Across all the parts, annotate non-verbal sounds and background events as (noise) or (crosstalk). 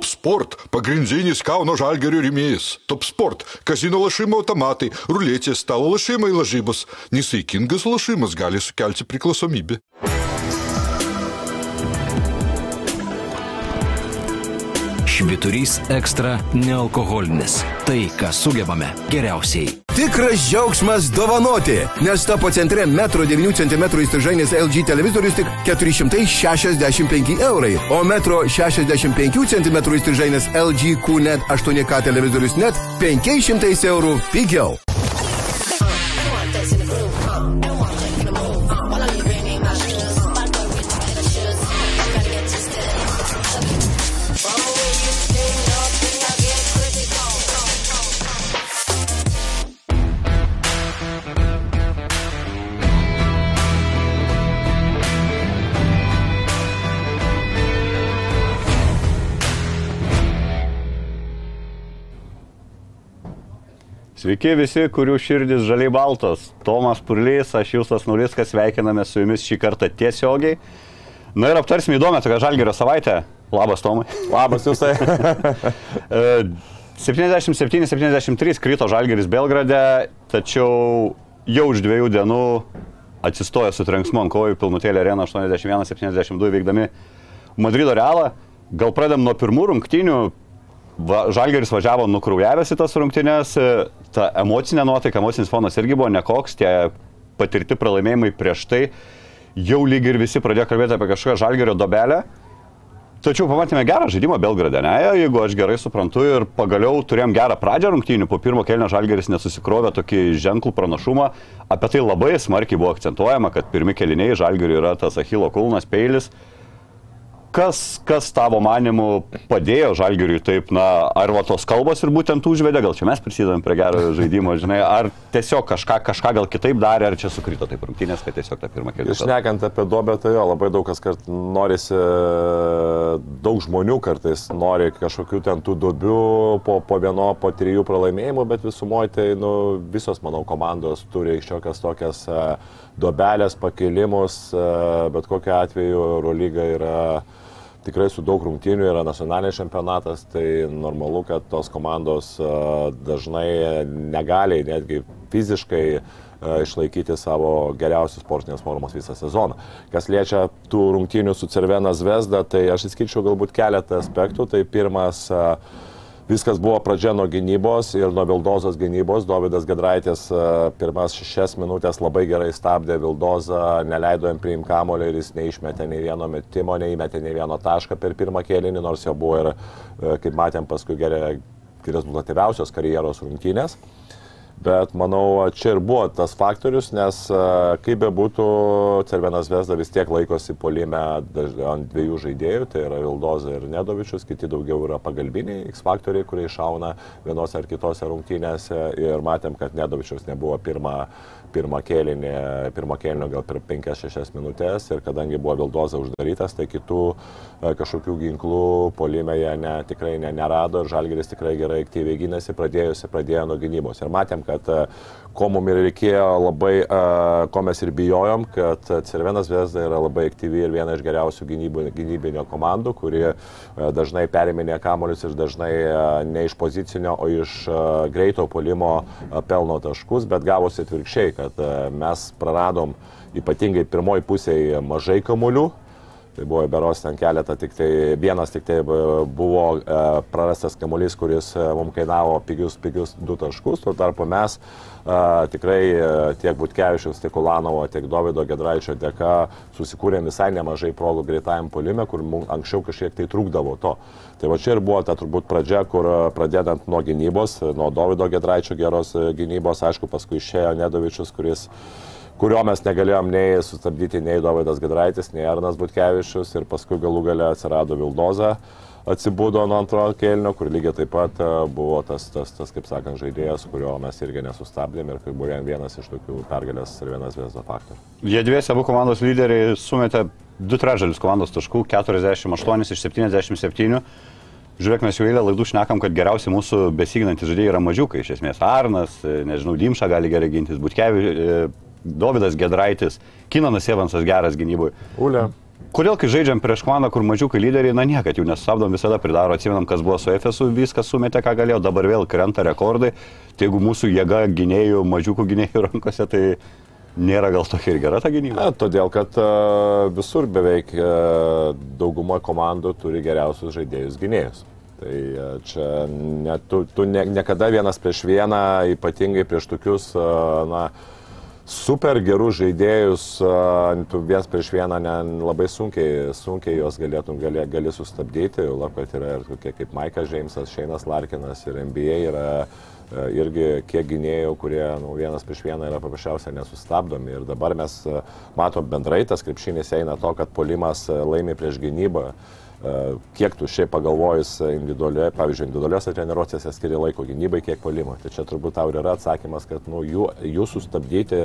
Top Sport – pagrindinis Kauno žalgerio rėmėjas. Top Sport – kazino lašimo automatai, ruletės, stalo lašimai lažybos. Nesaikingas lašimas gali sukelti priklausomybę. Šviturys ekstra nealkoholinis. Tai, ką sugebame geriausiai. Tikras džiaugsmas dovanoti, nes tapo centre 1,9 cm įstrižainės LG televizorius tik 465 eurai, o 1,65 cm įstrižainės LG QNET 8K televizorius net 500 eurų pigiau. Sveiki visi, kurių širdis žaliai baltos. Tomas Purlys, aš Jūsas Nuliskas, sveikiname su jumis šį kartą tiesiogiai. Na ir aptarsime įdomią tokią žalgerio savaitę. Labas, Tomai. Labas, Jūsai. 77-73 (laughs) krito žalgeris Belgrade, tačiau jau už dviejų dienų atsistojo su trenksmu ant kojų pilnutėlė arena 81-72 veikdami Madrido realą. Gal pradėm nuo pirmų rungtynių, Žalgeris važiavo nukraujavęs į tas rungtynės, ta emocinė nuotaika, emocinis fonas irgi buvo nekoks, tie patirti pralaimėjimai prieš tai, jau lyg ir visi pradėjo kalbėti apie kažkokią Žalgerio dobelę. Tačiau pamatėme gerą žaidimą Belgrade, ne, jeigu aš gerai suprantu ir pagaliau turėjom gerą pradžią rungtynių, po pirmo kelnio Žalgeris nesusikrovė tokį ženklų pranašumą, apie tai labai smarkiai buvo akcentuojama, kad pirmi keliniai Žalgeriui yra tas Achilo kulnas peilis, Kas, kas tavo manimu padėjo Žalgiriui taip, na, ar va tos kalbos ir būtent užvedė, gal čia mes prisidedam prie gero žaidimo, žinai, ar tiesiog kažką, kažką gal kitaip darė, ar čia sukrito taip rungtynės, kad tiesiog tą pirmą kelią. Išnekant apie dobę, tai jo, labai daug kas kart norisi, daug žmonių kartais nori kažkokių ten tų dubių po, po vieno, po trijų pralaimėjimų, bet visumoje tai, nu, visos, manau, komandos turi šiokias tokias dobelės, pakilimus, bet kokiu atveju Eurolyga yra tikrai su daug rungtynių yra nacionalinis čempionatas, tai normalu, kad tos komandos dažnai negali netgi fiziškai išlaikyti savo geriausios sportinės formos visą sezoną. Kas liečia tų rungtynių su Cervena Zvezda, tai aš įskirčiau galbūt keletą aspektų. Tai pirmas, uh, Viskas buvo pradžia nuo gynybos ir nuo Vildozos gynybos. Dovydas Gedraitis e, pirmas šešias minutės labai gerai stabdė Vildozą, neleido jam priimti kamolį ir jis neišmetė nei vieno metimo, neįmetė nei vieno tašką per pirmą kėlinį, nors jo buvo ir, e, kaip matėm, paskui gerai rezultatyviausios karjeros rungtynės. Bet manau, čia ir buvo tas faktorius, nes kaip be būtų, Cervenas Vesda vis tiek laikosi polime ant dviejų žaidėjų, tai yra Vildoza ir Nedovičius, kiti daugiau yra pagalbiniai X faktoriai, kurie išauna vienose ar kitose rungtynėse. Ir matėm, kad Nedovičius nebuvo pirmą pirmą kėlinį, pirmą kėlinį gal per 5-6 minutės ir kadangi buvo Vildoza uždarytas, tai kitų e, kažkokių ginklų polime jie ne, tikrai ne, nerado ir Žalgeris tikrai gerai aktyviai gynėsi, pradėjusi, pradėjo nuo gynybos. Ir matėm, kad e, ko mums ir reikėjo labai, ko mes ir bijojom, kad Cervenas Vesda yra labai aktyvi ir viena iš geriausių gynybinio komandų, kuri dažnai periminė kamolius ir dažnai ne iš pozicinio, o iš greito polimo pelno taškus, bet gavosi atvirkščiai, kad mes praradom ypatingai pirmoji pusėje mažai kamuolių, Tai buvo beros ten keletą, tik tai vienas tik tai buvo e, prarastas kamuolys, kuris e, mums kainavo pigius, pigius du taškus, tuo tarpu mes e, tikrai e, tiek Butkevičiaus, tiek Ulanovo, tiek Davido Gedraičio dėka susikūrėm visai nemažai progų greitajam polime, kur mums anksčiau kažkiek tai trūkdavo to. Tai va čia ir buvo ta turbūt pradžia, kur e, pradedant nuo gynybos, nuo Davido Gedraičio geros e, gynybos, aišku, paskui išėjo Nedovičius, kuris kurio mes negalėjom nei sustabdyti nei Dovydas Gedraitis, nei Arnas Butkevičius ir paskui galų gale atsirado Vildoza atsibūdo nuo antrojo kelnio, kur lygiai taip pat e, buvo tas, tas, tas kaip sakant, žaidėjas, kurio mes irgi nesustabdėm ir kaip buvo vienas iš tokių pergalės ir vienas vėzdo faktorių. Jie dviesi abu komandos lyderiai sumetė du trečdalius komandos taškų, 48 iš 77. Žiūrėk, mes jau eilę laidų šnekam, kad geriausi mūsų besiginantys žaidėjai yra mažiukai, iš esmės Arnas, e, nežinau, Dimša gali gerai gintis, Butkevičius Dovydas Gedraitis, Kinanas Evansas geras gynybui. Ulė. Kodėl, kai žaidžiam prieš Kvaną, kur mažiukai lyderiai, na niekad jų nesustabdom, visada pridaro, atsimenam, kas buvo su Efesu, viskas sumetė, ką galėjo, dabar vėl krenta rekordai. Tai jeigu mūsų jėga gynėjų, mažiukų gynėjų (laughs) rankose, tai nėra gal tokia ir gera ta gynyba. Na, todėl, kad uh, visur beveik uh, dauguma komandų turi geriausius žaidėjus gynėjus. Tai uh, čia ne, tu, tu ne, niekada vienas prieš vieną, ypatingai prieš tokius, na, super gerus žaidėjus, vienas prieš vieną ne, labai sunkiai, sunkiai juos galėtum gali, gali sustabdyti, jau lab, kad yra ir tokie kaip Maikas Džeimsas, Šeinas Larkinas ir NBA yra uh, irgi kiek gynėjų, kurie nu, vienas prieš vieną yra paprasčiausiai nesustabdomi. Ir dabar mes uh, matom bendrai tas krepšinis eina to, kad polimas uh, laimi prieš gynybą. Uh, kiek tu šiaip pagalvojus individualioje, pavyzdžiui, individualiuose treniruotėse skiri laiko gynybai, kiek polimo. Tai čia turbūt tau yra atsakymas, kad nu, jų, jų sustabdyti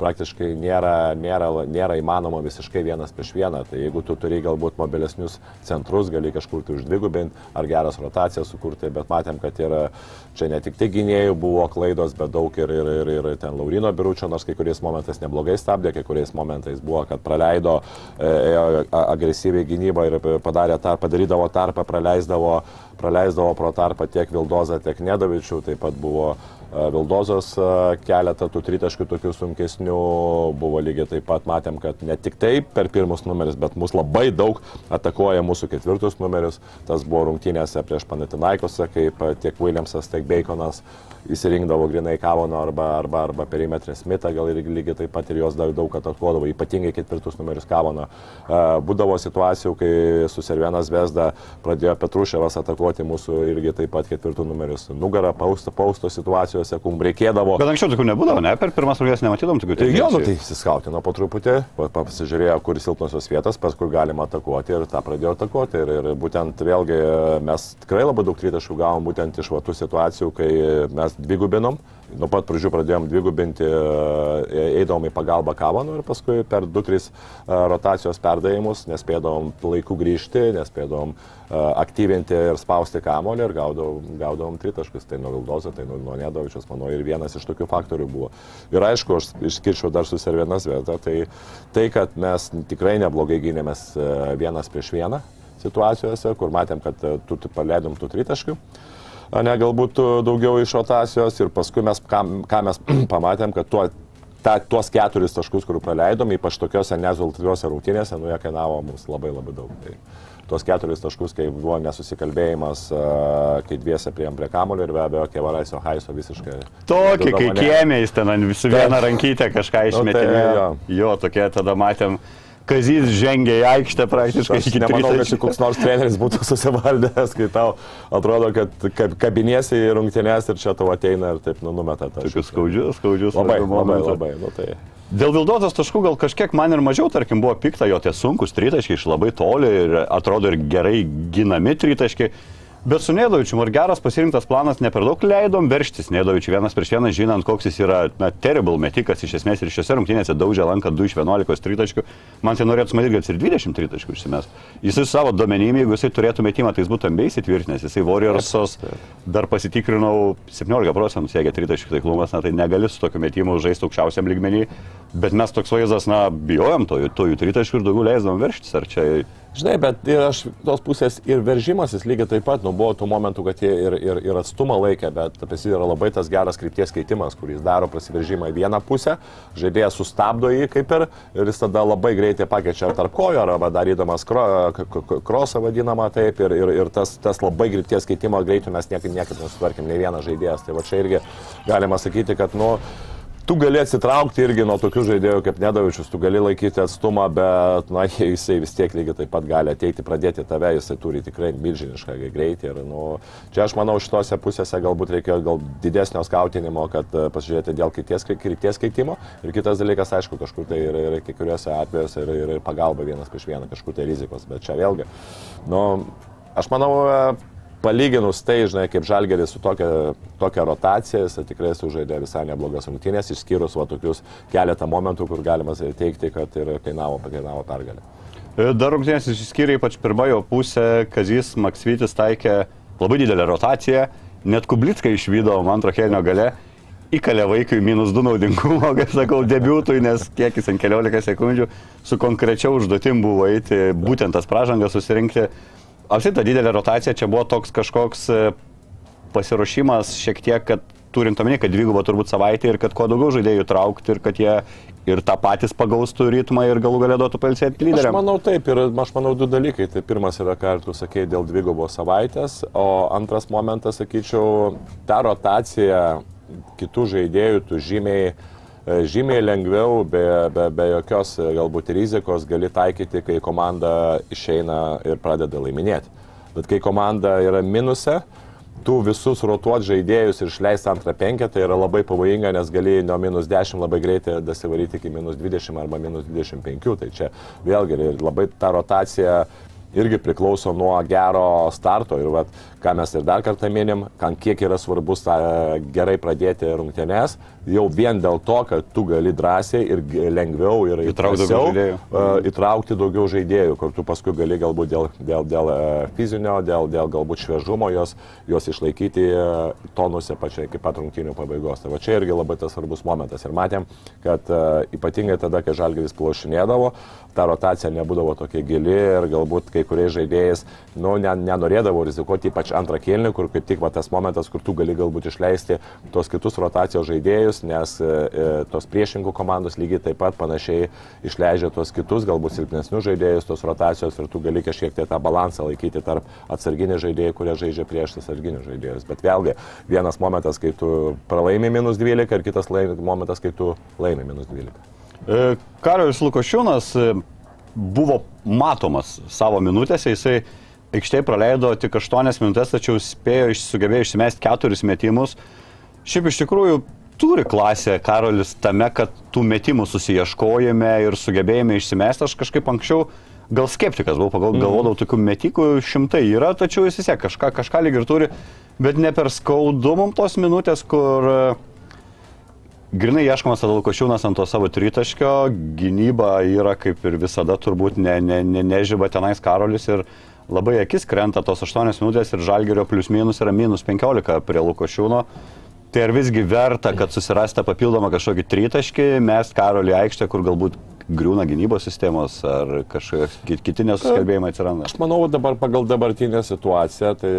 praktiškai nėra, nėra, nėra įmanoma visiškai vienas prieš vieną. Tai jeigu tu turi galbūt mobilesnius centrus, gali kažkur tai uždvigubinti ar geras rotacijas sukurti, bet matėm, kad yra čia ne tik tai gynėjų buvo klaidos, bet daug ir, ir, ir, ir ten Laurino Biručio, nors kai kuriais momentais neblogai stabdė, kai kuriais momentais buvo, kad praleido e, agresyviai gynybą ir tarpą, padarydavo tarpą, praleisdavo, praleisdavo pro tarpą tiek Vildozą, tiek Nedavičių, taip pat buvo Vildozos keletą tų tritaškių tokių sunkesnių buvo lygiai taip pat, matėm, kad ne tik tai per pirmus numerius, bet mus labai daug atakuoja mūsų ketvirtus numerius. Tas buvo rungtynėse prieš Panatinaikosą, kaip tiek Williamsas, tiek Baconas įsirinkdavo grinai Kavono arba, arba, arba perimetrė Smithą, gal ir lygiai taip pat ir jos daug, daug atakuodavo, ypatingai ketvirtus numerius Kavono. Būdavo situacijų, kai su Servienas Vesda pradėjo Petruševas atakuoti mūsų irgi taip pat ketvirtų numerius nugarą, pausto, pausto situacijose, kum reikėdavo. Bet anksčiau tokių nebūdavo, ne? Per pirmas rungtynes nematydom tokių Tai jo, nu tai įsiskautino po truputį, pasižiūrėjo, kur silpnosios vietos, pas kur galima atakuoti ir tą pradėjo atakuoti. Ir, ir būtent vėlgi mes tikrai labai daug tritaškų gavom būtent iš vatų situacijų, kai mes dvigubinom. Nuo pat pradžių pradėjom dvigubinti, eidavom į pagalbą Kavanų ir paskui per 2-3 rotacijos perdavimus nespėdavom laiku grįžti, nespėdavom aktyvinti ir spausti kamolį ir gaudavom, gaudavom tritaškus. Tai nuo Vildozo, tai nuo Nedovičius, manau, ir vienas iš tokių faktorių buvo. Ir aišku, aš išskirčiau dar su Servienas vietą, tai tai, kad mes tikrai neblogai gynėmės vienas prieš vieną situacijose, kur matėm, kad tu paleidom tų tritaškių ne galbūt daugiau iš rotacijos ir paskui mes, ką, ką mes (clears throat) pamatėm, kad tuo, ta, tuos keturis taškus, kur praleidom, ypač tokiuose nezultatyviuose rungtynėse, nu jie kainavo mums labai labai daug. Tai tuos keturis taškus, kai buvo nesusikalbėjimas, kai dviese prieėm prie kamulio ir be abejo, Kevaraisio Haiso visiškai. Tokį, kai kiemės ten ant visų vieną rankytę kažką išmetė. Nu, tai, jo. jo, tokie tada matėm. Kazys žengė į aikštę praktiškai Aš nemanau, kad čia koks nors treneris būtų (laughs) susivaldęs, kai tau atrodo, kad kab- kabiniesi į rungtynės ir čia tau ateina ir taip nu, numeta tą. Tokius skaudžius, skaudžius. Labai, labai, labai. Nu, tai. Dėl Vildotos taškų gal kažkiek man ir mažiau, tarkim, buvo pikta jo tie sunkus tritaškiai iš labai toli ir atrodo ir gerai ginami tritaškiai. Bet su Nedovičiu, ar geras pasirinktas planas, ne per daug leidom verštis Nedovičiu vienas prieš vieną, žinant, koks jis yra, na, terrible metikas iš esmės ir šiose rungtynėse daužė lanką 2 iš 11 tritaškių. Man tai norėtų matyti, kad ir 20 tritaškių išsimes. Jisai savo duomenim, jeigu jisai turėtų metimą, tai jis būtų ambiai įsitvirtinęs. Jisai Warriorsos dar pasitikrinau 17 procentų siekia tritaškių taiklumas, na tai negali su tokiu metimu žaisti aukščiausiam lygmenį. Bet mes toks vaizdas, na, bijojom to, to jų tritaškių ir daugiau leisdom verštis. Ar čia Žinai, bet ir aš tos pusės ir veržimasis lygiai taip pat, nu buvo tų momentų, kad jie ir, ir, ir atstumą laikė, bet apie jį yra labai tas geras krypties keitimas, kuris daro prasiveržimą į vieną pusę, žaidėjas sustabdo jį kaip ir ir jis tada labai greitai pakeičia tarp kojo arba darydamas kro, krosą vadinamą taip ir, ir, ir tas, tas labai krypties keitimo greitų mes niekaip, niekaip nesutvarkėm, nei vienas žaidėjas. Tai va čia irgi galima sakyti, kad nu, Tu gali atsitraukti irgi nuo tokių žaidėjų kaip Nedavičius, tu gali laikyti atstumą, bet, na, jisai vis tiek lygiai taip pat gali ateiti, pradėti tave, jisai turi tikrai milžinišką greitį. Ir, nu, čia aš manau, šitose pusėse galbūt reikėjo gal didesnio skautinimo, kad e, pasižiūrėti dėl krypties, krypties keitimo. Ir kitas dalykas, aišku, kažkur tai ir, ir kiekvienose atvejuose ir, ir pagalba vienas prieš vieną, kažkur tai rizikos. Bet čia vėlgi, nu, aš manau, e, palyginus tai, žinai, kaip Žalgeris su tokia, tokia rotacija, jis tikrai sužaidė visai neblogas rungtynės, išskyrus va tokius keletą momentų, kur galima teikti, kad ir kainavo, kainavo pergalę. E, Dar rungtynės išsiskyrė ypač pirmojo pusė, Kazis Maksvytis taikė labai didelę rotaciją, net Kublicką išvydo antro kelnio gale. įkalė vaikui minus 2 naudingumo, (laughs) kaip sakau, debiutui, nes kiek jis ant 15 sekundžių su konkrečia užduotim buvo eiti būtent tas pražangas susirinkti. Apsita didelė rotacija, čia buvo toks kažkoks e, pasiruošimas šiek tiek, kad turint omeny, kad dvigubo turbūt savaitė ir kad kuo daugiau žaidėjų traukti ir kad jie ir tą patys pagaustų ritmą ir galų galę duotų palsėti Aš lyderiam. manau taip, ir aš manau du dalykai. Tai pirmas yra, ką tu sakei, dėl dvigubos savaitės, o antras momentas, sakyčiau, ta rotacija kitų žaidėjų tu žymiai, e, žymiai lengviau, be, be, be jokios e, galbūt rizikos gali taikyti, kai komanda išeina ir pradeda laiminėti. Bet kai komanda yra minuse, tu visus rotuot žaidėjus ir išleisti antrą penketą yra labai pavojinga, nes gali nuo minus 10 labai greitai dasivaryti iki minus 20 arba minus 25. Tai čia vėlgi labai ta rotacija irgi priklauso nuo gero starto ir vat, ką mes ir dar kartą minim, kan kiek yra svarbus tą gerai pradėti rungtynes, jau vien dėl to, kad tu gali drąsiai ir lengviau ir Įtraukti daugiau žaidėjų. e, įtraukti daugiau žaidėjų, kur tu paskui gali galbūt dėl, dėl, dėl e, fizinio, dėl, dėl galbūt šviežumo jos, jos išlaikyti e, tonuse pačiai iki pat rungtynių pabaigos. Tai va čia irgi labai tas svarbus momentas. Ir matėm, kad e, ypatingai tada, kai žalgeris plošinėdavo, ta rotacija nebūdavo tokia gili ir galbūt kai kuriais žaidėjais nu, ne, nenorėdavo rizikuoti, ypač antrą kėlinį, kur kaip tik va, tas momentas, kur tu gali galbūt išleisti tos kitus rotacijos žaidėjus, nes e, e, tos priešingų komandos lygiai taip pat panašiai išleidžia tos kitus, galbūt silpnesnius žaidėjus, tos rotacijos ir tu gali kažkiek tai tą balansą laikyti tarp atsarginių žaidėjų, kurie žaidžia prieš atsarginius žaidėjus. Bet vėlgi, vienas momentas, kai tu pralaimi minus 12 ir kitas momentas, kai tu laimi minus 12. E, Karolis Lukošiūnas e, buvo matomas savo minutėse, jisai aikštėje praleido tik 8 minutės, tačiau spėjo, sugebėjo išsimesti 4 metimus. Šiaip iš tikrųjų turi klasę Karolis tame, kad tų metimų susieškojame ir sugebėjome išsimesti. Aš kažkaip anksčiau gal skeptikas buvau, pagal, galvodavau, tokių metikų šimtai yra, tačiau jis vis tiek kažką, kažką lyg ir turi, bet ne per skaudu mums tos minutės, kur e, Grinai ieškomas tada Lukošiūnas ant to savo tritaškio, gynyba yra kaip ir visada turbūt ne, ne, ne, nežyba tenais Karolis ir labai akis krenta tos 8 minutės ir Žalgerio plius minus yra minus 15 prie Lukošiūno. Tai ar visgi verta, kad susirasite papildomą kažkokį tritaškį, mes Karolį aikštę, kur galbūt griūna gynybos sistemos ar kažkokie kiti nesusikalbėjimai atsiranda? Aš manau, dabar pagal dabartinę situaciją, tai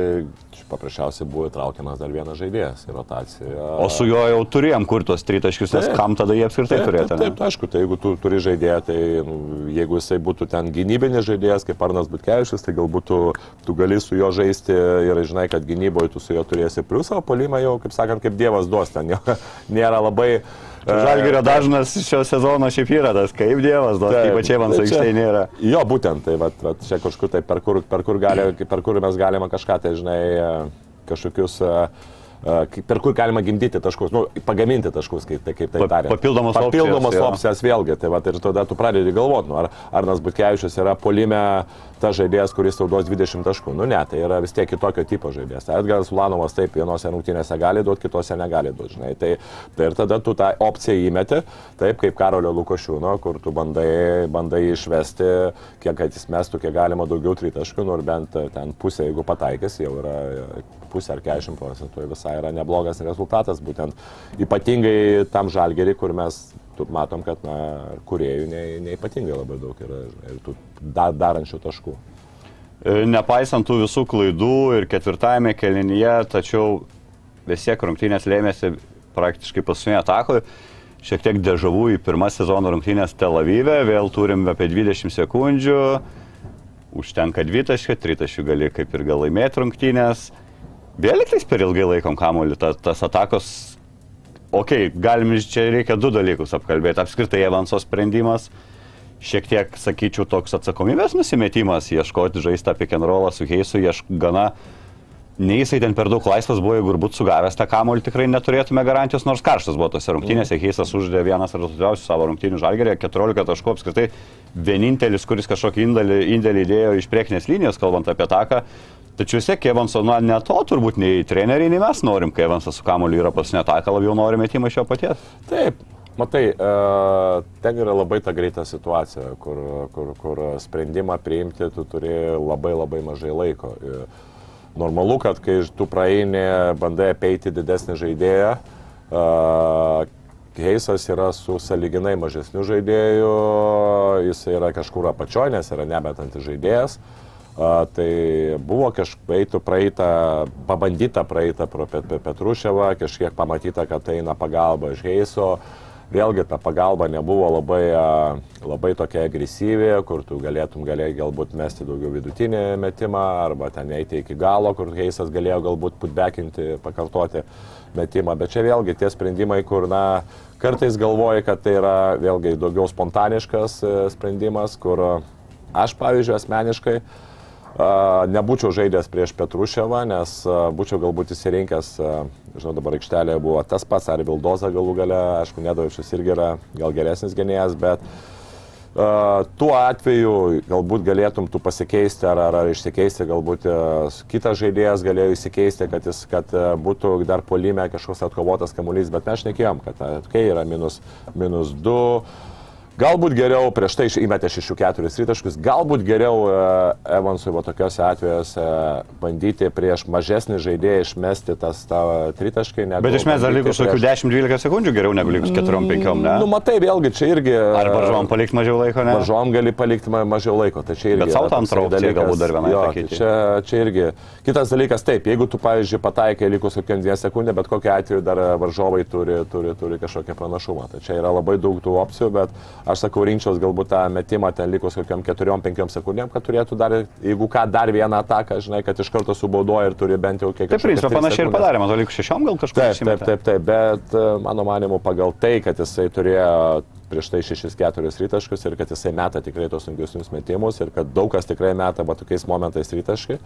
paprasčiausiai buvo įtraukiamas dar vienas žaidėjas į rotaciją. O su juo jau turėjom kur tos tritaškius, nes Taip. kam tada jie apskritai Taip, turėtų? taip, taip, aišku, tai jeigu tu turi žaidėją, tai nu, jeigu jisai būtų ten gynybinis žaidėjas, kaip Arnas Butkevičius, tai galbūt tu, tu gali su juo žaisti ir žinai, kad gynyboje tu su juo turėsi pliusą, o polimą jau, kaip sakant, kaip Dievas duos ten, jo, (laughs) nėra labai... e, Žalgirio dažnas šio sezono šiaip yra tas, kaip Dievas, duos, Taip, ypač Evans tai čia- aikštėje nėra. Jo, būtent, tai vat, vat, čia kažkur tai, per kur, per, kur gali, per kur mes galime kažką, tai žinai, e, kažkokius, e, e, kaip- per kur galima gimdyti taškus, nu, pagaminti taškus, kaip, tai, kaip tai darė. papildomos opcijos, Papildomos jo. opcijas vėlgi, tai vat, ir tada tu pradedi galvoti, nu, ar Arnas Butkevičius yra polime tas žaidėjas, kuris tau duos 20 taškų. Nu ne, tai yra vis tiek kitokio tipo žaidėjas. Tai Edgaras Ulanovas taip vienose rungtynėse gali duoti, kitose negali duoti, žinai. Tai, tai ir tada tu tą opciją įmeti, taip kaip Karolio Lukošiūno, kur tu bandai, bandai išvesti, kiek kad jis mestų, kiek galima daugiau tritaškų, nors bent ten pusė, jeigu pataikys, jau yra pusė ar 40 procentų, visai yra neblogas rezultatas, būtent ypatingai tam žalgerį, kur mes matom, kad na, kuriejų ne, neipatingai labai daug yra ir tų dar, darančių taškų. E, Nepaisant tų visų klaidų ir ketvirtajame kelinyje, tačiau vis tiek rungtynės lėmėsi praktiškai paskutinėje atakoje. Šiek tiek dežavų į pirmą sezono rungtynės Tel Avive, vėl turim apie 20 sekundžių, užtenka dvitaškio, tritaškių gali kaip ir gal laimėti rungtynės. Vėl liktais per ilgai laikom kamuolį, ta, tas atakos, okei, okay, galim čia reikia du dalykus apkalbėti. Apskritai Evanso sprendimas, šiek tiek, sakyčiau, toks atsakomybės nusimetimas, ieškoti žaisti apie Kenrolą su Heisu, iešk gana, nei jisai ten per daug laisvas buvo, jeigu ir būtų sugavęs tą kamuolį, tikrai neturėtume garantijos, nors karštas buvo tose rungtynėse, Heisas uždė vienas rezultatyviausių savo rungtynių žalgerį, 14 taškų apskritai, vienintelis, kuris kažkokį indėlį, indėlį įdėjo iš priekinės linijos, kalbant apie taką. Tačiau vis tiek Evanso, na, ne to turbūt nei treneriai, nei mes norim, kai Evansas su kamuoliu yra pasinė taka, labiau norime metimą iš jo paties. Taip, matai, e, ten yra labai ta greita situacija, kur, kur, kur sprendimą priimti tu turi labai labai mažai laiko. Ir Normalu, kad kai tu praeini, bandai apeiti didesnį žaidėją, Uh, Heisas yra su saliginai mažesniu žaidėju, jis yra kažkur apačioje, nes yra nebetantis žaidėjas. A, tai buvo kažkaip praeitą, pabandyta praeitą pro Pet Pet Petruševą, kažkiek pamatyta, kad tai eina pagalba iš Heiso. Vėlgi ta pagalba nebuvo labai, labai tokia agresyvi, kur tu galėtum galėjai galbūt mesti daugiau vidutinį metimą arba ten eiti iki galo, kur Heisas galėjo galbūt putbekinti, pakartoti metimą. Bet čia vėlgi tie sprendimai, kur, na, kartais galvoji, kad tai yra vėlgi daugiau spontaniškas e, sprendimas, kur aš, pavyzdžiui, asmeniškai nebūčiau žaidęs prieš Petruševą, nes būčiau galbūt įsirinkęs, žinau, dabar aikštelėje buvo tas pats, ar Vildoza galų gale, aišku, Nedovičius irgi yra gal geresnis gynėjas, bet uh, tuo atveju galbūt galėtum tu pasikeisti ar, ar, ar išsikeisti, galbūt kitas žaidėjas galėjo įsikeisti, kad, jis, kad būtų dar polime kažkoks atkovotas kamuolys, bet mes šnekėjom, kad kai yra minus, minus 2 Galbūt geriau, prieš tai įmetė 6-4 tritaškus, galbūt geriau Evansui va tokiuose atvejuose bandyti prieš mažesnį žaidėją išmesti tas tą tritaškai. Bet išmes dar likus kokių prieš... 10-12 sekundžių geriau negu likus 4-5, ne? Nu, matai, vėlgi čia irgi. Ar varžovom palikti mažiau laiko, ne? Varžovom gali palikti mažiau laiko, tai čia irgi. Bet savo tam traukti galbūt dar vieną. Jo, tai čia, čia irgi. Kitas dalykas, taip, jeigu tu, pavyzdžiui, pataikai likus kokiam 2 sekundė, bet kokiu atveju dar varžovai turi, turi, turi kažkokią pranašumą. Tai čia yra labai daug tų opcijų, bet aš sakau, rinkčiaus galbūt tą metimą ten likus kokiam 4-5 sekundėm, kad turėtų dar, jeigu ką, dar vieną ataką, žinai, kad iš karto subaudoja ir turi bent jau kiek. Taip, principą panašiai ir padarė, man likus šešiom gal kažkas. Taip, taip, taip, taip, bet e, mano manimu pagal tai, kad jisai turėjo prieš tai 6-4 rytaškus ir kad jisai meta tikrai tos sunkiusnius metimus ir kad daug kas tikrai meta, bet tokiais momentais rytaškai,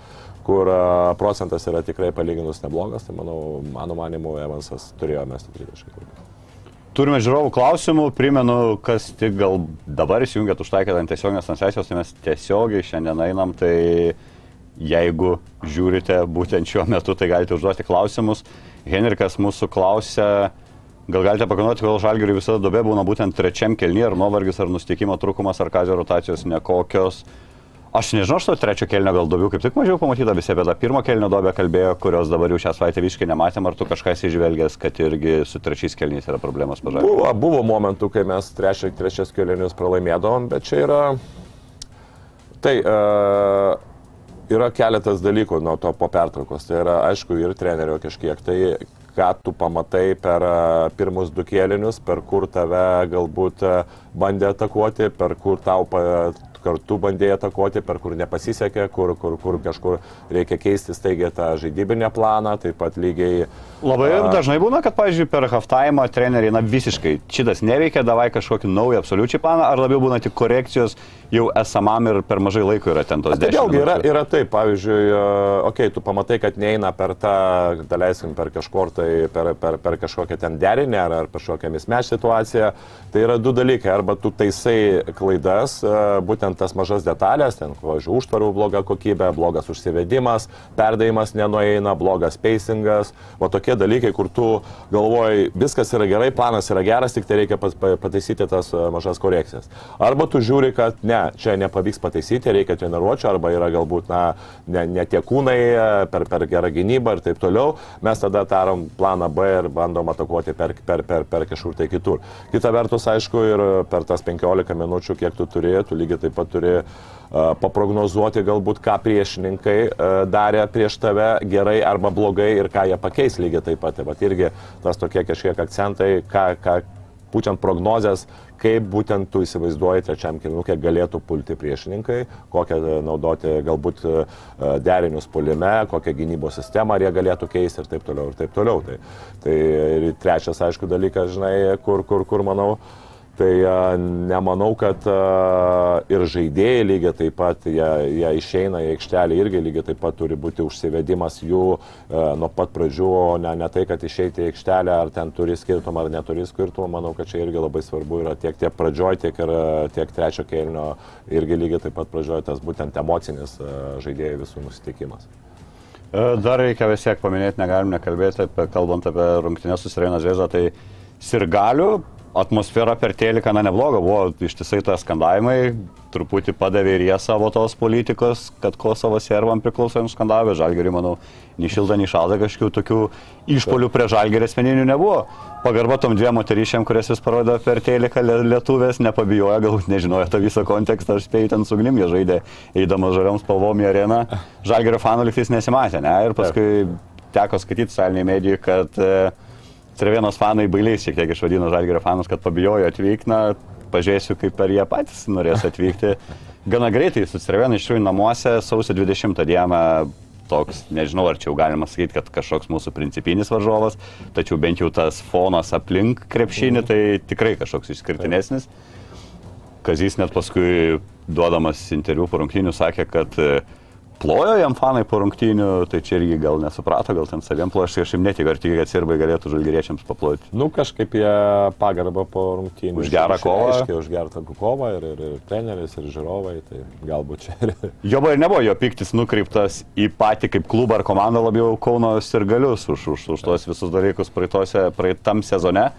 kur e, procentas yra tikrai palyginus neblogas, tai manau, mano manimu, Evansas turėjo mesti rytaškai. Turime žiūrovų klausimų, primenu, kas tik gal dabar įsijungėt užtaikėt ant tiesioginės transliacijos, tai mes tiesiogiai šiandien einam, tai jeigu žiūrite būtent šiuo metu, tai galite užduoti klausimus. Henrikas mūsų klausia, gal galite pakonuoti, kodėl žalgiriui visada dobė būna būtent trečiam kelnyje, ar nuovargis, ar nusteikimo trūkumas, ar kazio rotacijos nekokios. Aš nežinau, aš to trečio kelnio gal daugiau kaip tik mažiau pamatyta visi apie tą pirmo kelnio dobę kalbėjo, kurios dabar jau šią savaitę visiškai nematėm, ar tu kažką įžvelgęs, kad irgi su trečiais kelniais yra problemos pažadėjus? Buvo, buvo momentų, kai mes trečia, trečias kelnius pralaimėdavom, bet čia yra... Tai uh, yra keletas dalykų nuo to po pertraukos. Tai yra, aišku, ir trenerio kažkiek. Tai ką tu pamatai per pirmus du kėlinius, per kur tave galbūt bandė atakuoti, per kur tau kartu bandėjai atakuoti, per kur nepasisekė, kur, kur, kur kažkur reikia keisti staigiai tą žaidybinę planą, taip pat lygiai. Labai a... dažnai būna, kad, pavyzdžiui, per halftime treneriai, na visiškai šitas neveikia, davai kažkokį naują absoliučiai planą, ar labiau būna tik korekcijos jau esamam ir per mažai laiko yra ten tos dėmesio. Vėlgi yra, yra taip, pavyzdžiui, okei, okay, tu pamatai, kad neina per tą, daleiskim, per kažkur tai, per, per, per kažkokią ten derinę ar, ar kažkokią mismeš situaciją, tai yra du dalykai, arba tu taisai klaidas, būtent būtent tas mažas detalės, ten, važiuoju, užtvarų bloga kokybė, blogas užsivedimas, perdavimas nenueina, blogas pacingas, o tokie dalykai, kur tu galvoji, viskas yra gerai, planas yra geras, tik tai reikia pataisyti tas e, mažas korekcijas. Arba tu žiūri, kad ne, čia nepavyks pataisyti, reikia treniruočio, arba yra galbūt, na, ne, ne tie kūnai, per, per gerą gynybą ir taip toliau, mes tada darom planą B ir bandom atakuoti per, per, per, per kažkur tai kitur. Kita vertus, aišku, ir per tas 15 minučių, kiek tu turi, tu lygiai taip pat turi paprognozuoti galbūt, ką priešininkai darė prieš tave gerai arba blogai ir ką jie pakeis lygiai taip pat. Tai irgi tas tokie kažkiek akcentai, ką, ką būtent prognozės, kaip būtent tu įsivaizduoji trečiam kilnukė galėtų pulti priešininkai, kokią naudoti galbūt derinius polime, kokią gynybos sistemą jie galėtų keisti ir taip toliau ir taip toliau. Tai, tai trečias, aišku, dalykas, žinai, kur, kur, kur manau, uh, Tai nemanau, kad ir žaidėjai lygiai taip pat, jie, jie išeina į aikštelę irgi lygiai taip pat turi būti užsivedimas jų nuo pat pradžių, o ne, ne tai, kad išeiti į aikštelę, ar ten turi skirtumą ar neturi skirtumą. Manau, kad čia irgi labai svarbu yra tiek, tiek pradžioj, tiek ir tiek trečio kėlinio irgi lygiai taip pat pradžioj tas būtent emocinis žaidėjų visų nusiteikimas. Dar reikia vis tiek paminėti, negalim nekalbėti, apie, kalbant apie rungtynės su Sirena Zvezda, tai Sirgalių atmosfera per teliką, na nebloga, buvo ištisai tas skandavimai, truputį padavė ir jie savo tos politikos, kad Kosovo servam priklauso jiems skandavė, žalgeriui, manau, nei šilta, nei šalta kažkokių tokių išpolių prie žalgerį asmeninių nebuvo. Pagarba tom dviem moterišiam, kurias vis parodo per teliką lietuvės, nepabijojo, galbūt nežinojo tą visą kontekstą, aš spėjau ten sugnim, jie žaidė, eidamas žaliom spalvom į areną, (laughs) žalgerio fanų liktais nesimatė, ne? Ir paskui teko skaityti socialiniai medijai, kad e, Cervienos fanai bailiais šiek tiek išvadino Žalgirio fanus, kad pabijojo atvykti, na, pažiūrėsiu, kaip per jie patys norės atvykti. Gana greitai su Cervienu iš tikrųjų namuose sausio 20 dieną toks, nežinau, ar čia jau galima sakyti, kad kažkoks mūsų principinis varžovas, tačiau bent jau tas fonas aplink krepšinį, tai tikrai kažkoks išskirtinesnis. Kazys net paskui duodamas interviu po rungtynių sakė, kad plojo jam fanai po rungtynių, tai čia irgi gal nesuprato, gal ten saviem plošti, aš jam netikiu, ar tik, kad sirbai galėtų žalgeriečiams paploti. Nu, kažkaip jie pagarbą po rungtynių. Už gerą kovą. Aiškiai, už gerą kovą ir, ir, ir treneris, ir žiūrovai, tai galbūt čia ir... Jo buvo ir nebuvo jo piktis nukreiptas į patį kaip klubą ar komandą labiau Kaunos ir galius už, už, už tuos visus dalykus praeitose, praeitam sezone.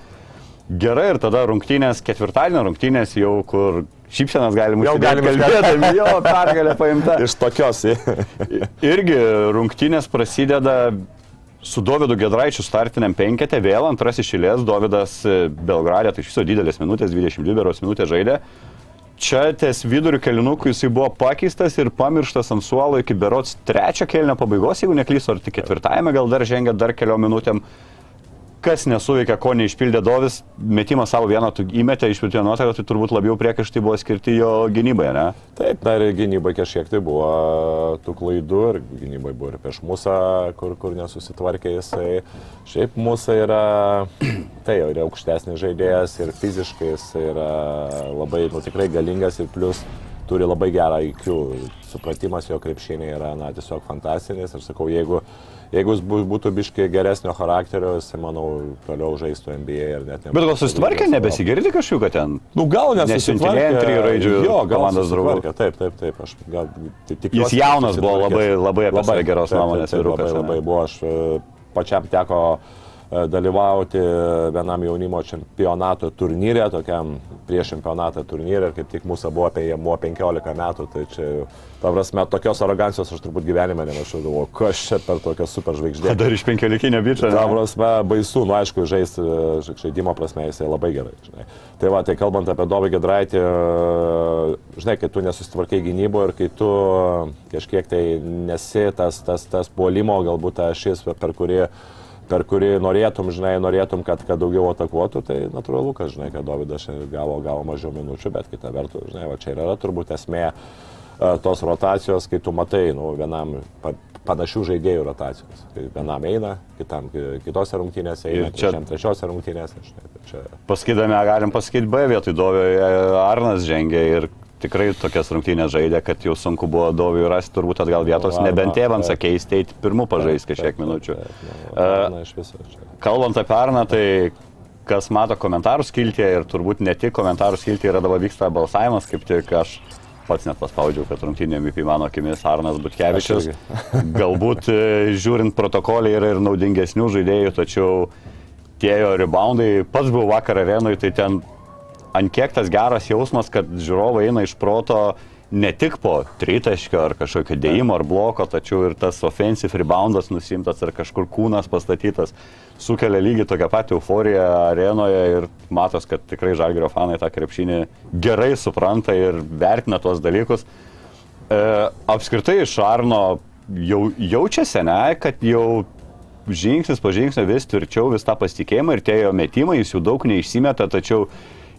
Gerai, ir tada rungtynės, ketvirtadienio rungtynės jau, kur šypsenas galima Jau galim kalbėti, jo, pergalė paimta. (laughs) Iš tokios. Irgi rungtynės prasideda su Dovydu Gedraičiu startiniam penketė, vėl antrasis šilės, Dovydas Belgradė, tai iš viso didelės minutės, 22 beros minutės žaidė. Čia ties vidurių kelinukų jisai buvo pakeistas ir pamirštas ant suolo iki berots trečio kelnio pabaigos, jeigu neklysiu, ar tik ketvirtajame gal dar žengė dar keliom minutėm kas nesuveikia, ko neišpildė Dovis, metimą savo vieną įmetė iš pirtio nuotaką, tai turbūt labiau priekaištai buvo skirti jo gynybai, ne? Taip, dar ir gynybai kažkiek tai buvo tų klaidų ir gynybai buvo ir prieš mūsų, kur, kur nesusitvarkė jisai. Šiaip mūsų yra, (clears throat) tai jau yra aukštesnis žaidėjas ir fiziškai jis yra labai, nu tikrai galingas ir plus turi labai gerą IQ. Supratimas jo krepšinė yra, na, tiesiog fantastinis. Aš sakau, jeigu jeigu jis būtų biškai geresnio charakterio, jis, manau, toliau žaistų NBA ir net ne. Bet gal susitvarkė, nebesigirdi kažkokiu, kad ten. Nu, gal nesusitvarkė. Trijų raidžių jo, komandos draugų. Taip, taip, taip. Aš gal tik. Jis jaunas buvo labai, labai, labai geros nuomonės ir labai, labai buvo. Aš e, pačiam teko e, dalyvauti vienam jaunimo čempionato turnyre, tokiam prieš čempionatą turnyre kaip tik mūsų buvo apie jie buvo 15 metų, tai čia Ta prasme, tokios arogancijos aš turbūt gyvenime nemačiau, galvoju, kas čia per tokią superžvaigždę. Dar iš penkiolikinio bičio. Ta prasme, baisu, nu aišku, žais, žaidimo prasme jisai labai gerai. Žinai. Tai va, tai kalbant apie Dovį Gedraitį, žinai, kai tu nesusitvarkai gynybo ir kai tu kažkiek tai nesi tas, tas, tas puolimo, galbūt ta šis, per kurį per kurį norėtum, žinai, norėtum, kad, kad daugiau atakuotų, tai natūralu, kad, žinai, kad Davidas gavo, gavo mažiau minučių, bet kita vertus, žinai, va čia yra turbūt esmė tos rotacijos, kai tu matai, nu, vienam panašių žaidėjų rotacijos. Kai vienam eina, kitam kitose rungtynėse eina, čia trečiose rungtynėse. Štai, tai čia... Pasakydami, galim pasakyti B vietoj Dovio, Arnas žengė ir tikrai tokias rungtynės žaidė, kad jau sunku buvo Doviui rasti turbūt atgal vietos, nu, nebent tėvams sakėjai, tai pirmų pažais kažkiek minučių. Na, iš viso čia. Kalbant apie Arną, tai kas mato komentarų skiltį ir turbūt ne tik komentarų skiltį yra dabar vyksta balsavimas, kaip tik aš pats net paspaudžiau, kad rungtynė MVP mano akimis Arnas Butkevičius. (laughs) Galbūt e, žiūrint protokolį yra ir naudingesnių žaidėjų, tačiau tie jo reboundai, pats buvau vakar arenui, tai ten ant kiek tas geras jausmas, kad žiūrovai eina iš proto ne tik po tritaškio ar kažkokio dėjimo ar bloko, tačiau ir tas offensive reboundas nusimtas ar kažkur kūnas pastatytas sukelia lygiai tokią patį euforiją arenoje ir matos, kad tikrai žalgerio fanai tą krepšinį gerai supranta ir vertina tuos dalykus. E, apskritai iš Arno jau jaučiasi, ne, kad jau žingsnis po žingsnio vis tvirčiau vis tą pasitikėjimą ir tie jo metimai, jis jų daug neišsimeta, tačiau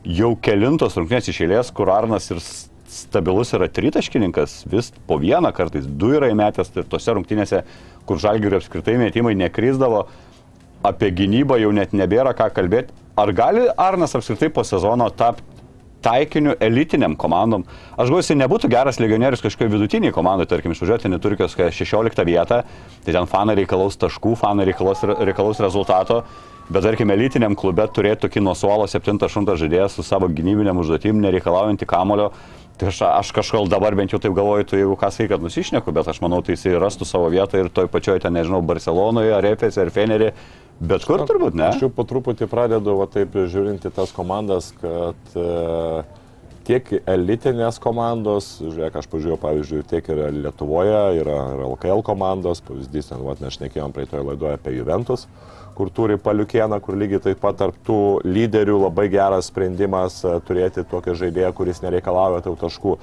jau kelintos rungtynės iš eilės, kur Arnas ir stabilus yra tritaškininkas, vis po vieną kartais du yra įmetęs ir tose rungtynėse, kur žalgirio apskritai metimai nekryzdavo, apie gynybą jau net nebėra ką kalbėti. Ar gali Arnas apskritai po sezono tapti taikiniu elitiniam komandom. Aš galvoju, jis nebūtų geras legionierius kažkokio vidutiniai komandai, tarkim, išvažiuoti į Turkijos 16 vietą, tai ten fanai reikalaus taškų, fanai reikalaus, reikalaus rezultato, bet tarkim, elitiniam klube turėtų tokį nuo suolo 7-8 žaidėją su savo gynybiniam užduotim, nereikalaujantį kamulio, Tai aš, aš kažkol dabar bent jau taip galvoju, tu jeigu sakai, kad nusišneku, bet aš manau, tai jisai rastų savo vietą ir toj pačioj, ten nežinau, Barcelonoje, ar Efese, ar Fenerį, Bet kur turbūt ne. Aš jau po truputį pradedu, va taip žiūrinti tas komandas, kad e, tiek elitinės komandos, žiūrėk, aš pažiūrėjau, pavyzdžiui, tiek ir Lietuvoje yra ir LKL komandos, pavyzdys, ten, va, nešnekėjom praeitoje laidoje apie Juventus, kur turi paliukieną, kur lygiai taip pat tarp tų lyderių labai geras sprendimas e, turėti tokią žaidėją, kuris nereikalauja tau taškų.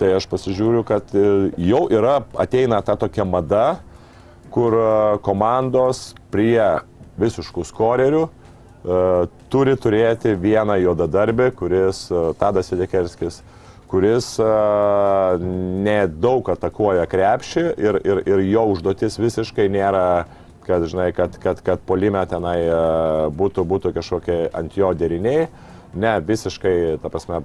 Tai aš pasižiūriu, kad e, jau yra, ateina ta tokia mada, kur e, komandos prie visiškų skorerių turi turėti vieną juodadarbį, kuris uh, Tadas Idekerskis, kuris uh, nedaug atakuoja krepšį ir, ir, ir jo užduotis visiškai nėra kad, žinai, kad, kad, kad polime tenai būtų, būtų kažkokie ant jo deriniai. Ne, visiškai, ta prasme,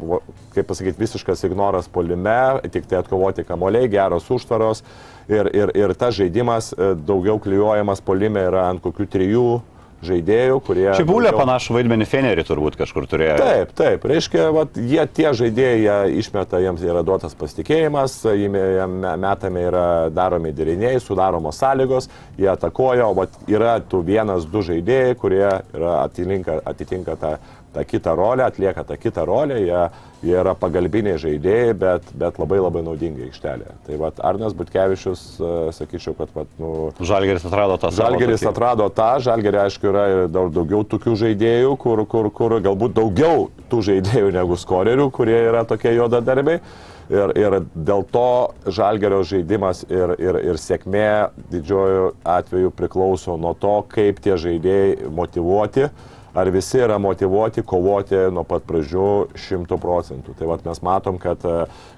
kaip pasakyti, visiškas ignoras polime, tik tai atkovoti kamoliai, geros užtvaros ir, ir, ir tas žaidimas daugiau klyjuojamas polime yra ant kokių trijų žaidėjų, kurie... Šiaip Būlė daugiau... panašų vaidmenį Fenerį turbūt kažkur turėjo. Taip, taip. Reiškia, vat, jie tie žaidėjai jie išmeta, jiems yra duotas pasitikėjimas, jiem metami yra daromi deriniai, sudaromos sąlygos, jie atakoja, o vat, yra tų vienas, du žaidėjai, kurie atitinka, atitinka tą tą kitą rolę, atlieka tą kitą rolę, jie, jie yra pagalbiniai žaidėjai, bet, bet labai labai naudingi aikštelėje. Tai vad Arnas Butkevičius, e, sakyčiau, kad... Vat, nu, Žalgeris atrado tą. Žalgeris atrado tą, Žalgerį aišku yra daug daugiau tokių žaidėjų, kur, kur, kur galbūt daugiau tų žaidėjų negu skorerių, kurie yra tokie juodadarbiai. Ir, ir dėl to žalgerio žaidimas ir, ir, ir sėkmė didžiojo atveju priklauso nuo to, kaip tie žaidėjai motivuoti, uh, ar visi yra motivuoti kovoti nuo pat pradžių šimtų procentų. Tai vat mes matom, kad e,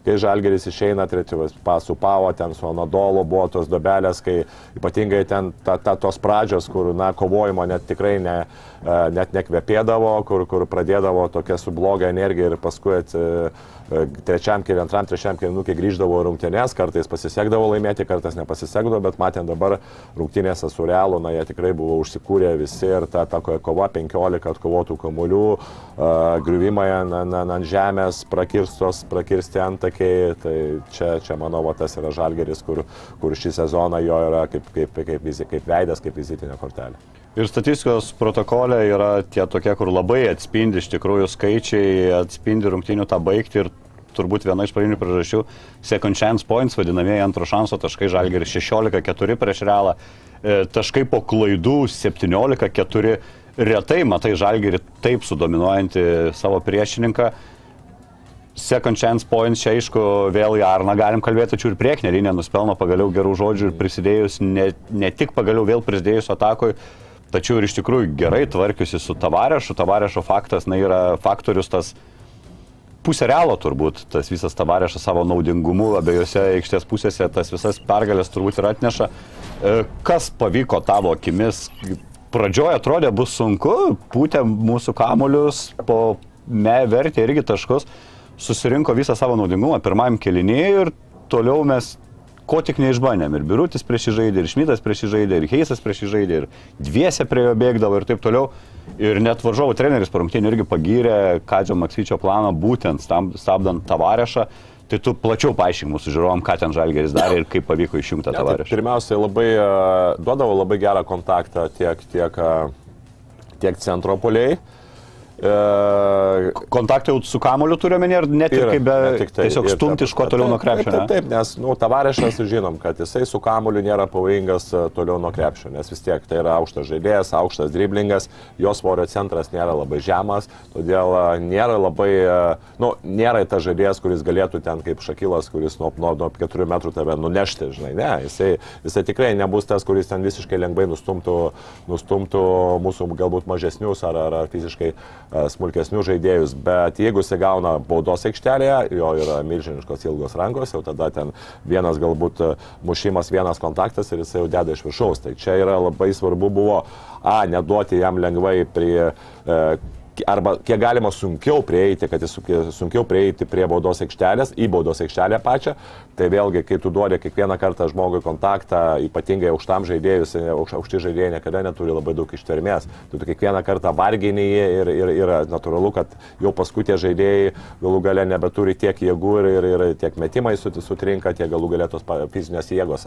kai Žalgeris išeina, trečias pasų pavo, ten su Anadolo buvo tos dobelės, kai ypatingai ten ta, ta, tos pradžios, kur, na, kovojimo net tikrai ne, e, net nekvepėdavo, kur, kur pradėdavo tokia su bloga energija ir paskui at, E, trečiam keliui, antram, trečiam keliui, kai grįždavo rungtynės, kartais pasisekdavo laimėti, kartais nepasisekdavo, bet matėm dabar rungtynėse su Realu, na jie tikrai buvo užsikūrę visi ir ta, ta kova 15 atkovotų kamuolių, uh, griuvimai ant, ant žemės, prakirstos, prakirsti antakiai, tai čia, čia manau, va, tas yra žalgeris, kur, kur šį sezoną jo yra kaip, kaip, kaip, kaip, kaip veidas, kaip vizitinė kortelė. Ir statistikos protokole yra tie tokie, kur labai atspindi iš tikrųjų skaičiai, atspindi rungtinių tą baigti ir turbūt viena iš pagrindinių priežasčių - second chance points, vadinamieji antro šanso taškai, žalgeris 16-4 prieš realą, e, taškai po klaidų 17-4, retai matai žalgerį taip sudominuojantį savo priešininką. Second chance points, čia aišku, vėl į Arną galim kalbėti, tačiau ir priekinė linija nuspelno pagaliau gerų žodžių ir prisidėjus, ne, ne tik pagaliau vėl prisidėjus atakui, tačiau ir iš tikrųjų gerai tvarkiusi su Tavarešu. Tavarešo faktas, na, yra faktorius tas pusė realo turbūt, tas visas Tavarešas savo naudingumu abiejose aikštės pusėse, tas visas pergalės turbūt ir atneša. E, kas pavyko tavo akimis? Pradžioje atrodė bus sunku, pūtė mūsų kamolius, po me vertė irgi taškus, susirinko visą savo naudingumą pirmajam kelinėjui ir toliau mes ko tik neišbandėm. Ir Birutis prieš jį žaidė, ir Šmitas prieš jį žaidė, ir Heisas prieš jį žaidė, ir dviese prie jo bėgdavo ir taip toliau. Ir net varžovų treneris parungtinių irgi pagyrė Kadžio Maksvyčio planą būtent stabdant Tavarešą. Tai tu plačiau paaiškink mūsų žiūrovom, ką ten Žalgeris darė ir kaip pavyko išjungti tą tavarešą. Pirmiausia, labai, duodavo labai gerą kontaktą tiek, tiek, tiek centro poliai. E, kontaktai su kamoliu turime ir net ir kaip be... Tik tai, tiesiog stumti iš kuo toliau nuo krepšio. Taip, taip, taip, nes nu, tavarešas žinom, kad jisai su kamoliu nėra pavojingas e, toliau nuo krepšio, nes vis tiek tai yra aukštas žaidėjas, aukštas driblingas, jo svorio centras nėra labai žemas, todėl e, nėra labai, nu, nėra tas žaidėjas, kuris galėtų ten kaip Šakilas, kuris nuo, nuo, nuo 4 metrų tave nunešti, žinai, ne, jisai, jisai tikrai nebus tas, kuris ten visiškai lengvai nustumtų, nustumtų mūsų galbūt mažesnius ar, ar, ar fiziškai smulkesnius žaidėjus, bet jeigu jis gauna baudos aikštelėje, jo yra milžiniškos ilgos rankos, jau tada ten vienas galbūt e, mušimas, vienas kontaktas ir jis jau deda iš viršaus. Tai čia yra labai svarbu buvo, a, neduoti jam lengvai prie, e, arba kiek galima sunkiau prieiti, kad jis su- sunkiau prieiti prie baudos aikštelės, į baudos aikštelę pačią. Tai vėlgi, kai tu duodi kiekvieną kartą žmogui kontaktą, ypatingai aukštam žaidėjus, aukš, aukšti žaidėjai niekada neturi labai daug ištvermės. Tu, tu kiekvieną kartą vargini jį ir, ir, ir natūralu, kad jau paskui tie žaidėjai galų gale nebeturi tiek jėgų ir, ir, ir tiek metimai sut- sutrinka, tiek galų galėtos fizinės jėgos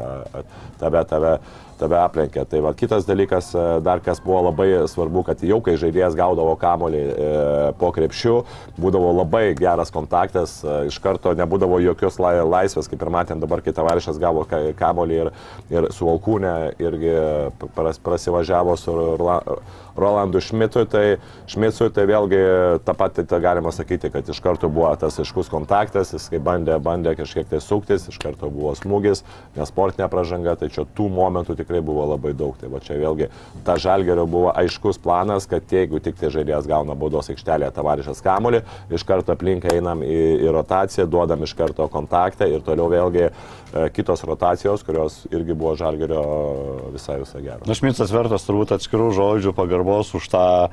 tave, tave, tave aplenkia. Tai va, kitas dalykas, e, dar kas buvo labai svarbu, kad jau kai žaidėjas gaudavo kamolį e, po krepšių, būdavo labai geras kontaktas, e, iš karto nebūdavo jokios lai, laisvės, kaip ir matėm dabar, kai tavarišas gavo ka- kamolį ir, ir su Valkūne irgi pras, prasivažiavo su Rola- Rolandu Šmitui, tai Šmitui tai vėlgi tą patį tą galima sakyti, kad iš karto buvo tas aiškus kontaktas, jis kai bandė, bandė kažkiek tai suktis, iš karto buvo smūgis, nesportinė pražanga, tai čia tų momentų tikrai buvo labai daug. Tai va čia vėlgi ta žalgerio buvo aiškus planas, kad jeigu tik tai žaidėjas gauna baudos aikštelėje tavarišas kamolį, iš karto aplink einam į, į rotaciją, duodam iš karto kontaktą ir toliau vėlgi e, kitos rotacijos, kurios irgi buvo žalgerio visai visai geros. Na, Šmicas vertas turbūt atskirų žodžių pagarbos už tą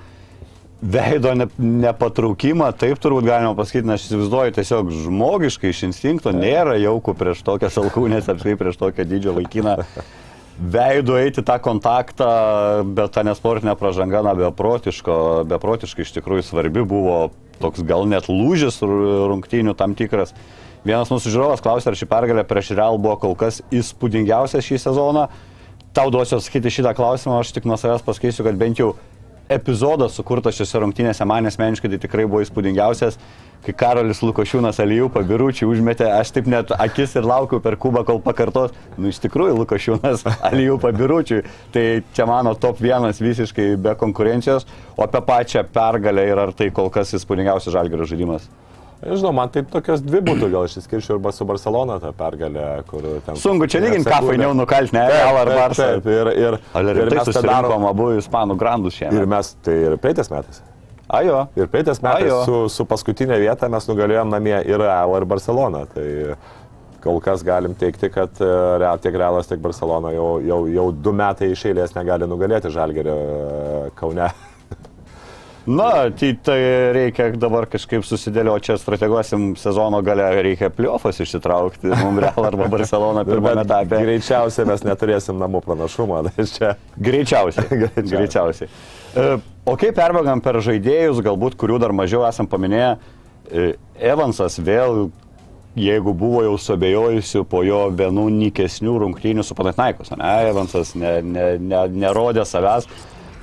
veido ne, nepatraukimą, taip turbūt galima pasakyti, nes aš įsivaizduoju tiesiog žmogiškai iš instinkto nėra jaukų prieš tokias alkūnės, apskritai prieš tokią didžią vaikiną. Veidu eiti tą kontaktą, bet ta nesportinė pražanga, na, beprotiško, beprotiškai iš tikrųjų svarbi buvo toks gal net lūžis ru- rungtynių tam tikras. Vienas mūsų žiūrovas klausė, ar ši pergalė prieš Real buvo kol kas įspūdingiausia šį sezoną. Tau duosiu atsakyti šitą klausimą, aš tik nuo savęs pasakysiu, kad bent jau epizodas sukurtas šiose rungtynėse man asmeniškai tai tikrai buvo įspūdingiausias, kai Karolis Lukošiūnas Alijų pabiručių užmetė, aš taip net akis ir laukiu per kubą, kol pakartos, nu iš tikrųjų Lukošiūnas (laughs) Alijų pabiručių, tai čia mano top vienas visiškai be konkurencijos, o apie pačią pergalę ir ar tai kol kas įspūdingiausias žalgerio žaidimas. Nežinau, man taip tokios dvi būtų, gal aš išskirčiau arba su Barcelona tą pergalę, kur ten... Sunku čia lyginti, ką fainiau nukalti, ne, Real ar Barça. taip, Ir, ir, ir rimtai mes tą darom. abu ispanų grandus Ir šiandien? mes, tai ir praeitais metais. Ajo. Ir praeitais metais jo. su, su paskutinė vieta mes nugalėjom namie ir Real, ir Barcelona. Tai kol kas galim teikti, kad e, Real, tiek Realas, tiek Barcelona jau, jau, jau du metai iš eilės negali nugalėti Žalgerio e, Kaune. (laughs) Na, tai, tai reikia dabar kažkaip susidėlioti, čia strateguosim sezono gale, reikia pliofas išsitraukti, mums Real arba (laughs) Barcelona pirmame etape. Greičiausiai mes neturėsim namų pranašumą. Tai čia Greičiausiai. (laughs) Greičiausiai. Greičiausiai. E, O kaip perbėgam per žaidėjus, galbūt kurių dar mažiau esam paminėję, e, Evansas vėl, jeigu buvo jau suabejojusių po jo vienų nikesnių rungtynių su Panatnaikos, ne, Evansas ne, ne, ne, nerodė savęs,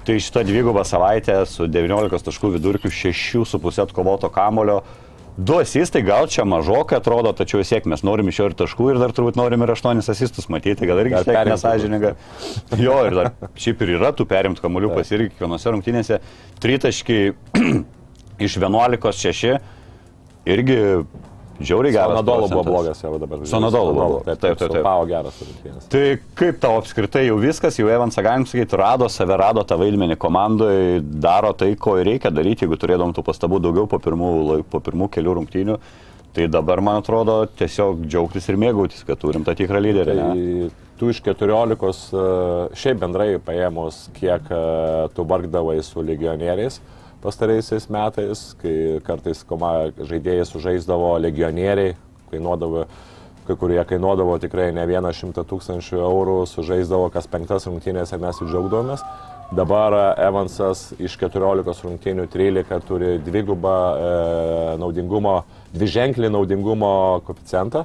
tai šitą dvigubą savaitę su 19 taškų vidurkiu 6,5 atkovoto kamulio. Du asistai gal čia mažokai atrodo, tačiau vis tiek mes norim iš jo ir taškų ir dar turbūt norim ir 8 asistus matyti, gal irgi šiek tiek nesažininga. Jo, ir dar šiaip ir yra tų perimtų kamoliukas irgi kiekvienose rungtynėse. Tritaškiai (clears throat) iš 11-6 irgi žiauriai geras. Sonadolo buvo blogas jau dabar. Sonadolo buvo. Taip, Taip, taip, taip. Pavo geras. Tai kaip tau apskritai jau viskas, jau Evansą galim sakyti, rado save, rado tą vaidmenį komandoje, daro tai, ko reikia daryti, jeigu turėdom tų pastabų daugiau po pirmų, po pirmų kelių rungtynių. Tai dabar, man atrodo, tiesiog džiaugtis ir mėgautis, kad turim tą tikrą lyderį. Tai tu iš 14, e, šiaip bendrai paėmus, kiek e, tu vargdavai su legionieriais pastaraisiais metais, kai kartais koma, žaidėjai sužaisdavo legionieriai, kainuodavo, kai kurie kainuodavo tikrai ne vieną šimtą tūkstančių eurų, sužaisdavo kas penktas rungtynės ir mes jų džiaugdavomės. Dabar e, Evansas iš 14 rungtynių 13 turi dvigubą e, naudingumo, dviženklį naudingumo koeficientą.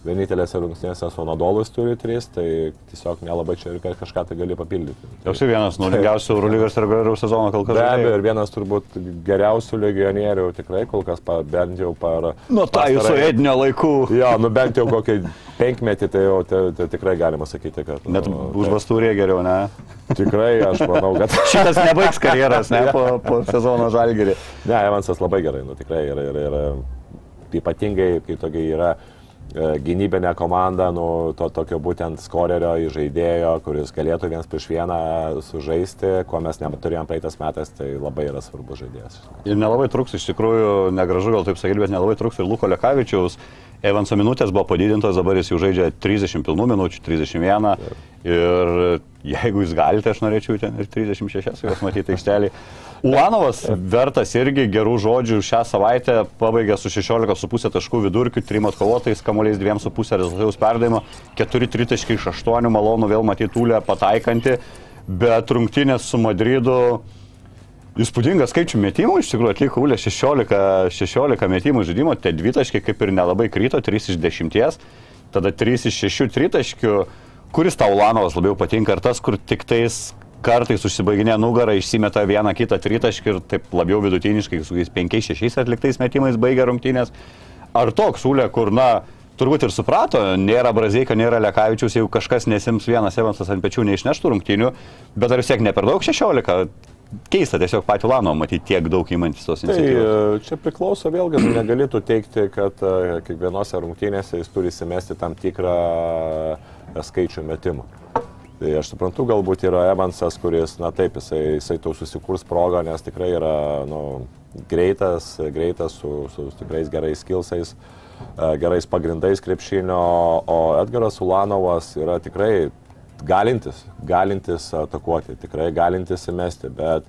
Vienintelėse rungtynėse su Nadolus turi 3, tai tiesiog nelabai čia ir kažką tai gali papildyti. Jau esi vienas nuolingiausių Eurolygos reguliarių sezono kol kas. Be abejo, ir vienas turbūt geriausių legionierių tikrai kol kas pa, bent jau par... Nuo tą jūsų edinio laikų. Jo, nu bent jau kokį penkmetį, tai jau tai, tai tikrai galima sakyti, kad... Net nu, už bastūrį geriau, ne? Tikrai aš manau, kad... (laughs) Šitas nebaigs karjeros, ne, po, po sezono žalgerį. Ne, Evansas labai gerai, nu tikrai ir, ir, ir ypatingai, kai tokia yra e, gynybinė komanda, nu, to tokio būtent skorerio įžaidėjo, kuris galėtų vienas prieš vieną sužaisti, ko mes neturėjom praeitas metais, tai labai yra svarbus žaidėjas. Ir nelabai truks, iš tikrųjų, negražu gal taip sakyti, bet nelabai truks ir Luko Lekavičiaus. Evanso minutės buvo padidintos, dabar jis jau žaidžia 30 pilnų minučių, 31. Ir jeigu jūs galite, aš norėčiau ten ir 36 juos matyti aikštelį. Ulanovas vertas irgi gerų žodžių šią savaitę, pabaigė su 16,5 taškų vidurkiu, 3 atkovotais, kamuoliais 2,5 rezultatus perdavimo, 4 tritaškai iš 8, malonu vėl matyti Ulę pataikanti, bet rungtynės su Madridu Įspūdingas skaičių metimų, iš tikrųjų atliko Ulė 16, 16 metimų žaidimo, tie dvitaškiai kaip ir nelabai kryto, 3 iš 10, tada 3 iš 6 tritaškių, kuris tau Ulanovas labiau patinka, ar tas, kur tik tais kartais užsibaiginė nugarą, išsimeta vieną kitą tritaškį ir taip labiau vidutiniškai, su 5-6 atliktais metimais baigia rungtynės. Ar toks Ulė, kur, na, turbūt ir suprato, nėra Brazeika, nėra Lekavičius, jeigu kažkas nesims vienas Evansas ant pečių neišneštų rungtynių, bet ar vis tiek ne per daug 16? Keista tiesiog patį Lano matyti tiek daug įmantis tos Tai iniciatyvos. e, čia priklauso vėlgi, nu, negalėtų teikti, kad e, kiekvienose rungtynėse jis turi įsimesti tam tikrą e, skaičių metimų. Tai aš suprantu, galbūt yra Evansas, kuris, na taip, jisai, jisai tau susikurs progą, nes tikrai yra nu, greitas, greitas su, su tikrais gerais skilsais, e, gerais pagrindais krepšinio, o Edgaras Ulanovas yra tikrai galintis, galintis atakuoti, tikrai galintis įmesti, bet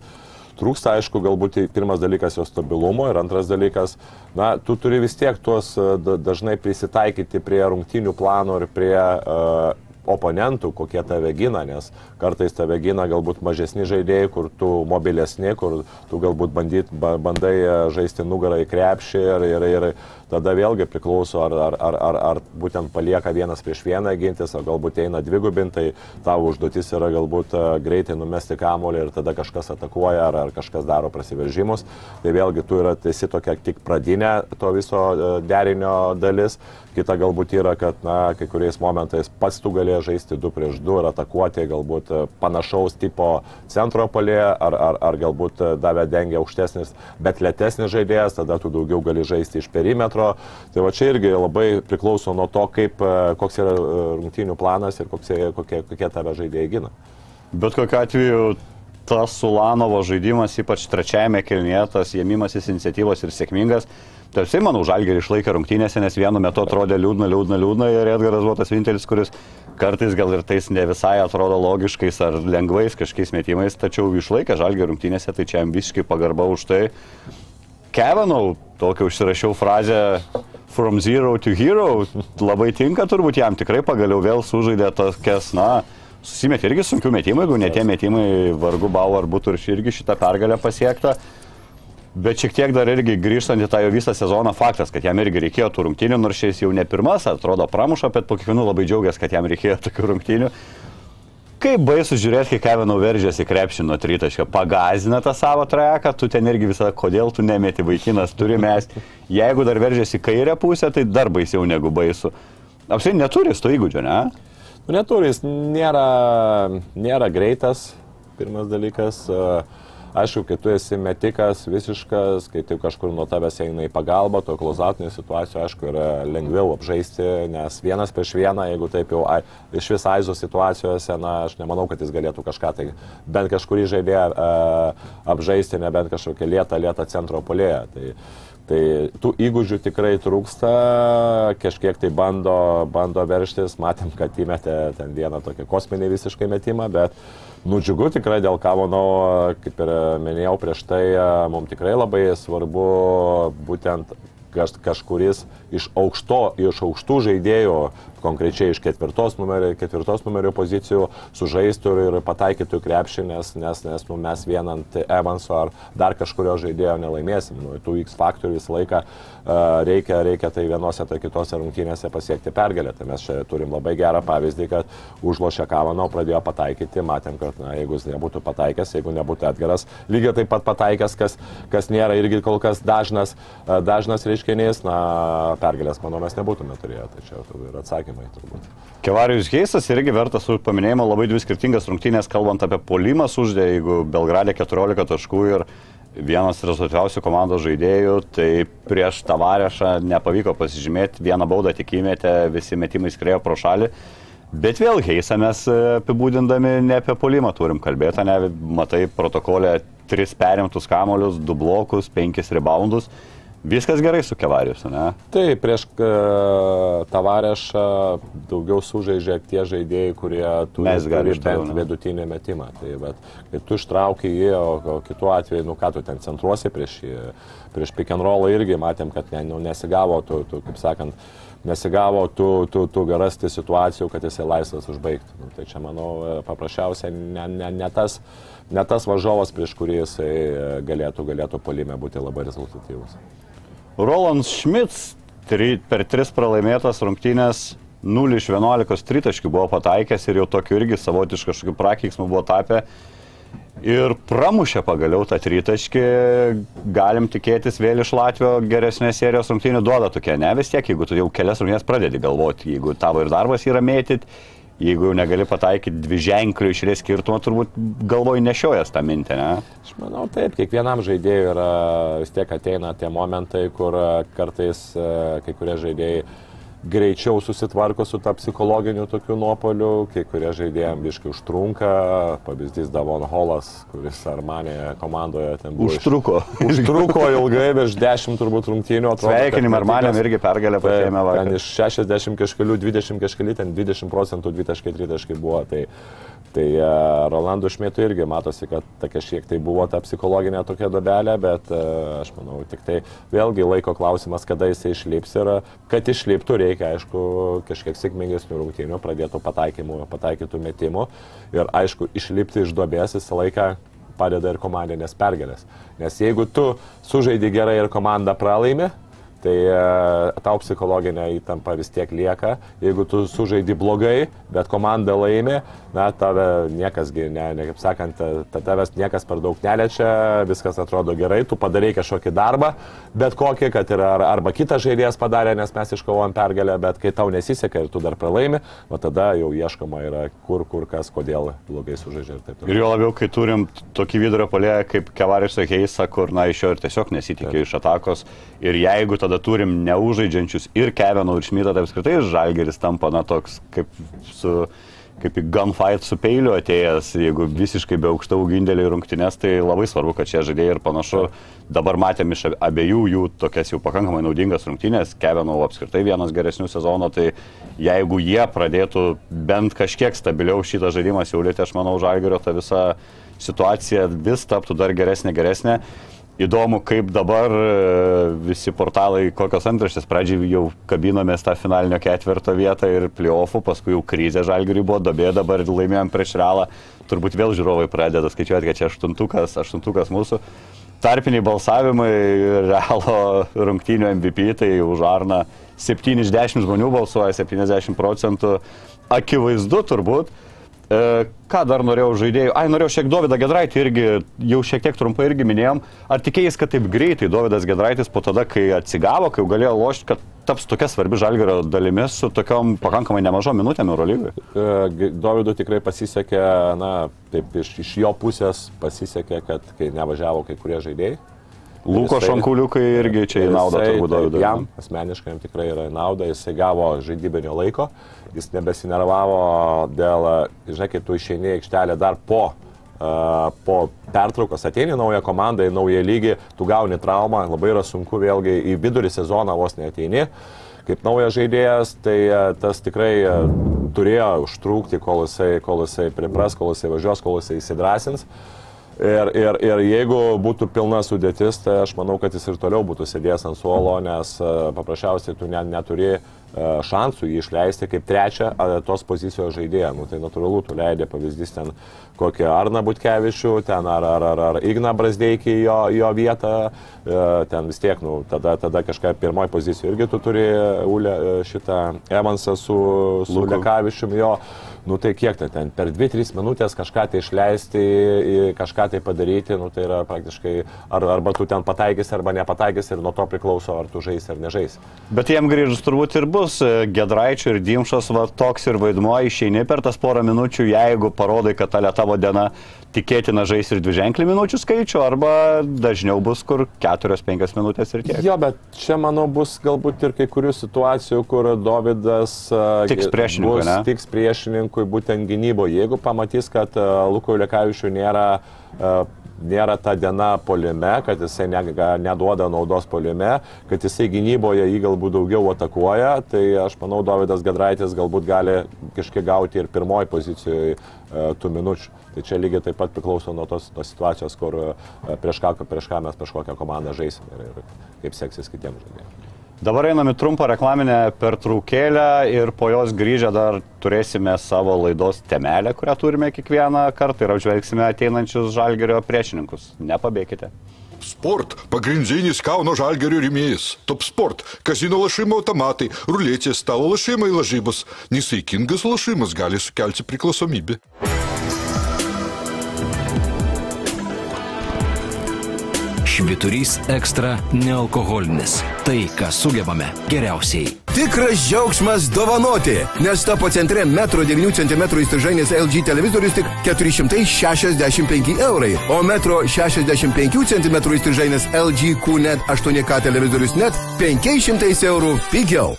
trūksta, aišku, galbūt pirmas dalykas jo stabilumo ir antras dalykas, na, tu turi vis tiek tuos da- dažnai prisitaikyti prie rungtinių planų ir prie uh, oponentų, kokie tave gina, nes kartais tave gina galbūt mažesni žaidėjai, kur tu mobilesni, kur tu galbūt bandyt, ba- bandai e, žaisti nugarą į krepšį ir, ir, ir tada vėlgi priklauso, ar, ar, ar, ar, ar būtent palieka vienas prieš vieną gintis, ar galbūt eina dvigubintai, tavo užduotis yra galbūt e, greitai numesti kamolį ir tada kažkas atakuoja, ar, ar kažkas daro prasiveržimus. Tai vėlgi tu yra esi tokia tik pradinė to viso e, derinio dalis. Kita galbūt yra, kad na, kai kuriais momentais pats tu galėjai žaisti 2 prieš 2 ir atakuoti galbūt e, panašaus tipo centro polėje, ar, ar, ar galbūt e, davė dengia aukštesnis, bet lėtesnis žaidėjas, tada tu daugiau gali žaisti iš perimetro. Tai va čia irgi labai priklauso nuo to, kaip, e, koks yra rungtynių planas ir kokie, kokie, kokie tave žaidėjai gina. Bet kokiu atveju tas Sulanovo žaidimas, ypač trečiajame kelnyje, tas jėmimasis iniciatyvos ir sėkmingas. Tarsi, manau, Žalgerį išlaikė rungtynėse, nes vienu metu atrodė liūdna, liūdna, liūdna ir Edgaras buvo tas vienintelis, kuris kartais gal ir tais ne visai atrodo logiškais ar lengvais kažkokiais metimais, tačiau išlaikė Žalgerį rungtynėse, tai čia jam visiškai pagarba už tai. Kevinau, tokią užsirašiau frazę From Zero to Hero, labai tinka turbūt jam, tikrai pagaliau vėl sužaidė tokias, na, susimetė irgi sunkių metimų, jeigu ne tie metimai vargu bau ar būtų ir irgi šitą pergalę pasiekta. Bet šiek tiek dar irgi grįžtant į tą jo visą sezoną, faktas, kad jam irgi reikėjo tų rungtynių, nors šis jau ne pirmas, atrodo pramuša, bet po kiekvienų labai džiaugiasi, kad jam reikėjo tokių rungtynių. Kaip baisu žiūrėti, kai Kevinau veržėsi krepšį nuo tritaškio, pagazina tą savo trajeką, tu ten irgi visada, kodėl tu nemeti vaikinas, turi mesti. Jeigu dar veržėsi kairę pusę, tai dar baisiau negu baisu. Apsiai neturi to įgūdžio, ne? Nu, neturi, jis nėra, nėra greitas, pirmas dalykas. E, Aišku, kai tu esi metikas visiškas, kai tai kažkur nuo tavęs eina į pagalbą, to klauzatinė situacija, aišku, yra lengviau apžaisti, nes vienas prieš vieną, jeigu taip jau ai, iš vis aizo situacijose, na, aš nemanau, kad jis galėtų kažką tai, bent kažkurį žaidėją uh, apžaisti, nebent kažkokią lietą, lietą centro polėje. Tai, Tai tų įgūdžių tikrai trūksta, kažkiek tai bando, bando verštis, matėm, kad įmetė ten vieną tokį kosminį visiškai metimą, bet nudžiugu tikrai dėl ką, manau, kaip ir minėjau prieš tai, mums tikrai labai svarbu būtent kaž, kažkuris iš, aukšto, iš aukštų žaidėjų, konkrečiai iš ketvirtos numerio, ketvirtos numerio pozicijų, sužaistų ir, ir pataikytų krepšį, nes, nes, nes nu, mes vienant Evanso ar dar kažkurio žaidėjo nelaimėsim. Nu, tų X faktorių visą laiką uh, reikia, reikia tai vienose, tai kitose rungtynėse pasiekti pergalę. Tai mes čia turim labai gerą pavyzdį, kad užlošė Kavano, pradėjo pataikyti, matėm, kad na, jeigu jis nebūtų pataikęs, jeigu nebūtų Edgaras, lygiai taip pat pataikęs, kas, kas nėra irgi kol kas dažnas, uh, dažnas reiškinys, na, pergalės, manau, mes nebūtume turėję. Tai čia yra atsakymai turbūt. Kevarijus Geisas irgi vertas už paminėjimą labai dvi skirtingas rungtynės, kalbant apie polimą suždė, jeigu Belgradė 14 taškų ir vienas rezultatyviausių komandos žaidėjų, tai prieš Tavarešą nepavyko pasižymėti, vieną baudą tik įmetė, visi metimai skrėjo pro šalį. Bet vėl Heisą mes apibūdindami ne apie polimą turim kalbėti, ne, matai protokolę tris perimtus kamolius, du blokus, penkis reboundus. Viskas gerai su Kevarius, ne? Tai prieš uh, tavarešą daugiau sužaidžia tie žaidėjai, kurie turi, turi bent vidutinį metimą. Tai, bet kai tu ištraukai jį, o, o kitu atveju, nu ką tu ten centruosi prieš prieš pick and rollą irgi matėm, kad ne, nu, nesigavo, tu, tu, kaip sakant, nesigavo tu, tu, tu rasti situacijų, kad jisai laisvas užbaigti. Nu, tai čia, manau, e, paprasčiausiai ne, ne, ne, tas, ne tas varžovas, prieš kurį jisai e, galėtų, galėtų polime būti labai rezultatyvus. Roland Schmitz tri, per tris pralaimėtas rungtynės 0 iš 11 tritaškių buvo pataikęs ir jau tokiu irgi savotišku kažkokiu prakeiksmu buvo tapę. Ir pramušė pagaliau tą tritaškį, galim tikėtis vėl iš Latvijos geresnės serijos rungtynių duoda tokia, ne vis tiek, jeigu tu jau kelias rungtynės pradedi galvoti, jeigu tavo ir darbas yra mėtyti, jeigu jau negali pataikyti dvi ženklių išrės skirtumą, turbūt galvoj nešiojas tą mintį, ne? Aš manau, taip, kiekvienam žaidėjui yra vis tiek ateina tie momentai, kur e, kartais e, kai kurie žaidėjai greičiau susitvarko su tą psichologiniu tokiu nuopoliu, kai kurie žaidėjams biškai užtrunka, pavyzdys Davon Holas, kuris Armanėje komandoje ten buvo. iš- Užtruko. Užtruko ilgai, virš 10 turbūt rungtynių. atrodo, kad Sveikinimai ar manėm metikas- irgi pergalę paėmė vakar. Ten iš 60 kažkelių, 20 kažkelių, ten 20 procentų 2.3 taškai buvo. Tai, tai e, Rolandų Šmėtų irgi matosi, kad ta kažkiek tai buvo ta psichologinė tokia dobelė, bet e, aš manau, tik tai vėlgi laiko klausimas, kada jisai išlips ir kad išliptų reikia, aišku, kažkiek sėkmingesnių rungtynių, pradėtų pataikymų, pataikytų metimų ir aišku, išlipti iš dobės visą laiką padeda ir komandinės pergalės. Nes jeigu tu sužaidi gerai ir komanda pralaimi, tai e, tau psichologinė įtampa vis tiek lieka. Jeigu tu sužaidi blogai, bet komanda laimi, na, tave niekasgi, ne, ne, kaip sakant, ta- ta tavęs niekas per daug neliečia, viskas atrodo gerai, tu padarai kažkokį darbą, bet kokį, kad ir ar, arba kitas žaidėjas padarė, nes mes iškovojom pergalę, bet kai tau nesiseka ir tu dar pralaimi, o tada jau ieškoma yra kur, kur kas, kodėl blogai sužaidžia ir taip toliau. Ir jo labiau, kai turim tokį vidurio polėją kaip Kevaris Heisa, kur, na, iš jo ir tiesiog nesitikė iš atakos. Ir jeigu tada turim neužaidžiančius ir Kevinų, ir Šmitą, tai apskritai Žalgeris tampa, na, toks kaip su kaip į gunfight su peiliu atėjęs, jeigu visiškai be aukštų augindėlių rungtynės, tai labai svarbu, kad šie žaidėjai ir panašu, dabar matėm iš abiejų jų tokias jau pakankamai naudingas rungtynės, Kevinų apskritai vienas geresnių sezono, tai jeigu jie pradėtų bent kažkiek stabiliau šitą žaidimą siūlyti, aš manau, Žalgerio ta visa situacija vis taptų dar geresnė, geresnė. Įdomu, kaip dabar e, visi portalai, kokios antraštės, pradžiai jau kabinomės tą finalinio ketvirto vietą ir playoffų, paskui jau krizė žalgiriui buvo, dobė dabar laimėjom prieš realą, turbūt vėl žiūrovai pradeda skaičiuoti, kad čia aštuntukas, aštuntukas mūsų. Tarpiniai balsavimai realo rungtynių MVP, tai už Arną 7 iš 10 žmonių balsuoja, 70 procentų. Akivaizdu turbūt. E, ką dar norėjau žaidėjų? Ai, norėjau šiek tiek Davidą Gedraitį irgi, jau šiek tiek trumpai irgi minėjom. Ar tikėjai, kad taip greitai Davidas Gedraitis po tada, kai atsigavo, kai jau galėjo lošti, kad taps tokia svarbi žalgerio dalimis su tokiom pakankamai nemažom minutėm Eurolygoje? Dovydui tikrai pasisekė, na, taip iš, iš jo pusės pasisekė, kad kai nevažiavo kai kurie žaidėjai. Luko Jisai- šankuliukai irgi čia į naudą turbūt Davidui. Jam asmeniškai jam tikrai yra į naudą, jisai gavo žaidybinio laiko, jis nebesinervavo dėl, žinai, kai tu išeini į aikštelę dar po, uh, po pertraukos, ateini naują komandą, į naują lygį, tu gauni traumą, labai yra sunku vėlgi į vidurį sezoną vos neateini. Kaip naujas žaidėjas, tai e, tas tikrai e, turėjo užtrukti, kol jisai, kol jisai pripras, kol jisai važiuos, kol jisai įsidrasins. Ir, ir, ir jeigu būtų pilna sudėtis, tai aš manau, kad jis ir toliau būtų sėdėjęs ant suolo, nes e, paprasčiausiai tu net neturi e, šansų jį išleisti kaip trečią tos pozicijos žaidėją. Nu, tai natūralu, tu leidė pavyzdys ten kokį Arną Butkevičių, ten ar, ar, ar, ar Igną Brasdeikį jo, jo vietą, e, ten vis tiek, nu, tada, tada kažką pirmoji pozicija irgi tu turi Ule, šitą Evansą su, su. Lekavičiumi jo. Nu tai kiek tai ten, per 2-3 minutės kažką tai išleisti, kažką tai padaryti, nu tai yra praktiškai, ar, arba tu ten pataikysi, arba nepataikysi ir nuo to priklauso, ar tu žaisi ar nežaisi. Bet jiem grįžus turbūt ir bus e, Gedraičio ir Dimšos va, toks ir vaidmuo, išeini per tas porą minučių, jeigu parodai, kad ta tavo diena tikėtina žais ir dviženklį minučių skaičių, arba dažniau bus kur 4-5 minutės ir tiek. Jo, bet čia, manau, bus galbūt ir kai kurių situacijų, kur Davidas a, Tiks gi- priešininkui, bus priešininkui būtent gynybo. Jeigu pamatys, kad a, Luko Lekavičių nėra a, nėra ta diena polime, kad jisai ne, neduoda naudos polime, kad jisai gynyboje jį galbūt daugiau atakuoja, tai aš manau, Davidas Gedraitis galbūt gali kažkiek gauti ir pirmoji pozicijoje tų minučių. Tai čia lygiai taip pat priklauso nuo tos, tos situacijos, kur e, prieš ką, prieš ką mes prieš kokią komandą žaisim ir, ir kaip seksis kitiems žaidėjams. Dabar einame trumpą reklaminę pertraukėlę ir po jos grįžę dar turėsime savo laidos temelę, kurią turime kiekvieną kartą ir apžvelgsime ateinančius žalgerio priešininkus. Nepabėkite. Sport – pagrindinis Kauno žalgerio rėmėjas. Top Sport – kazino lašimo automatai, ruletės, stalo lašimai lažybos. Nesaikingas lašimas gali sukelti priklausomybę. Šviturys ekstra nealkoholinis. Tai, ką sugebame geriausiai. Tikras džiaugsmas dovanoti, nes tapo centre metro 9 cm įstrižainės LG televizorius tik 465 eurai, o metro 65 cm įstrižainės LG QNET 8K televizorius net 500 eurų pigiau.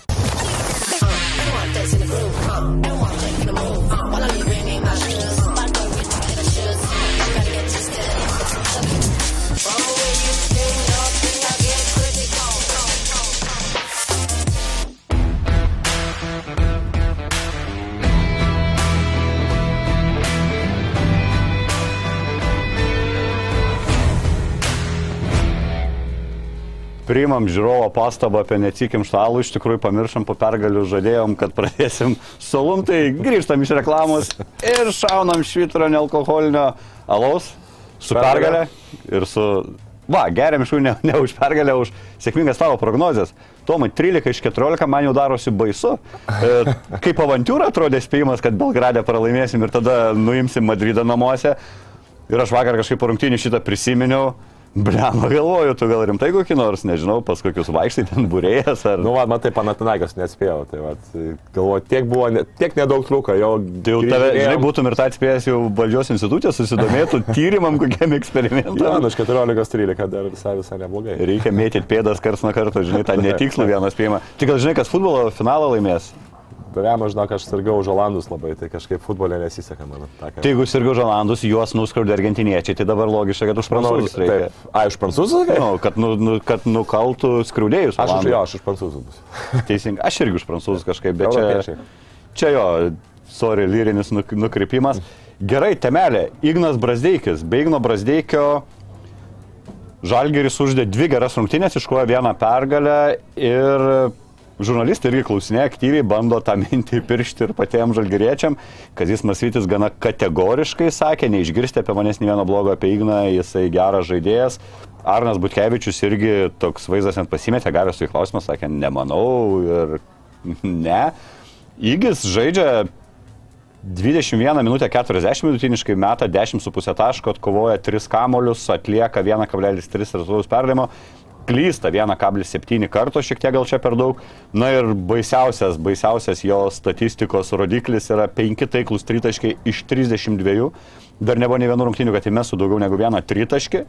Priimam žiūrovo pastabą apie neatsikim štalų, iš tikrųjų pamiršom po pergalių, žadėjom, kad pradėsim solum, tai grįžtam iš reklamos ir šaunam švitro nealkoholinio alaus su pergalė ir su... Va, geriam iš jų ne, ne už pergalę, už sėkmingas tavo prognozijas. Tomai, 13 iš 14 man jau darosi baisu. E, kaip avantūra atrodė spėjimas, kad Belgradę pralaimėsim ir tada nuimsim Madridą namuose. Ir aš vakar kažkaip po rungtynių šitą prisiminiau. Bliano galvoju, tu gal rimtai kokį nors, nežinau, pas kokius vaikštai ten būrėjas ar... Nu, va, matai, Panatinagas nespėjau, tai va, galvoju, tiek buvo, ne, tiek nedaug trūko, jau... Tai jau tave, žinai, būtum ir tą atspėjęs jau valdžios institucija susidomėtų (laughs) tyrimam kokiam eksperimentam. Ja, nu, iš 14-13 dar visai, visai neblogai. Reikia mėtyti pėdas kars nuo karto, žinai, tą (laughs) netikslų vieną spėjimą. Tik gal žinai, kas futbolo finalą laimės? Beriam, žinok, aš sirgau už Olandus labai, tai kažkaip futbolė nesiseka man. Tai jeigu sirgau už Olandus, juos nuskriaudė argentiniečiai, tai dabar logiška, kad už prancūzus reikia. Taip. A, iš prancūzų? Nu, kad, nu, nu, kad nukaltų skriaudėjus. Aš už jo, aš už prancūzų bus. (laughs) Teisingai, aš irgi už prancūzus kažkaip, bet čia, čia jo, sorry, lyrinis nuk, nukrypimas. Gerai, temelė, Ignas Brasdeikis. Be Igno Brasdeikio Žalgeris uždė dvi geras rungtynės, iškojo vieną pergalę ir žurnalistai irgi klausinėja aktyviai, bando tą mintį piršti ir patiems žalgeriečiam, kad jis Masvytis gana kategoriškai sakė, neišgirsti apie manęs nei vieno blogo apie Igną, jisai geras žaidėjas. Arnas Butkevičius irgi toks vaizdas net pasimetė, gavęs su įklausimą, sakė, nemanau ir ne. Įgis žaidžia 21 minutę 40 minutiniškai meta 10,5 taško, atkovoja 3 kamolius, atlieka 1,3 rezultatus perdavimo klysta 1,7 karto, šiek tiek gal čia per daug. Na ir baisiausias, baisiausias jo statistikos rodiklis yra 5 taiklus tritaškai iš 32. Dar nebuvo ne vienų rungtynių, kad įmestų daugiau negu vieną tritaškį.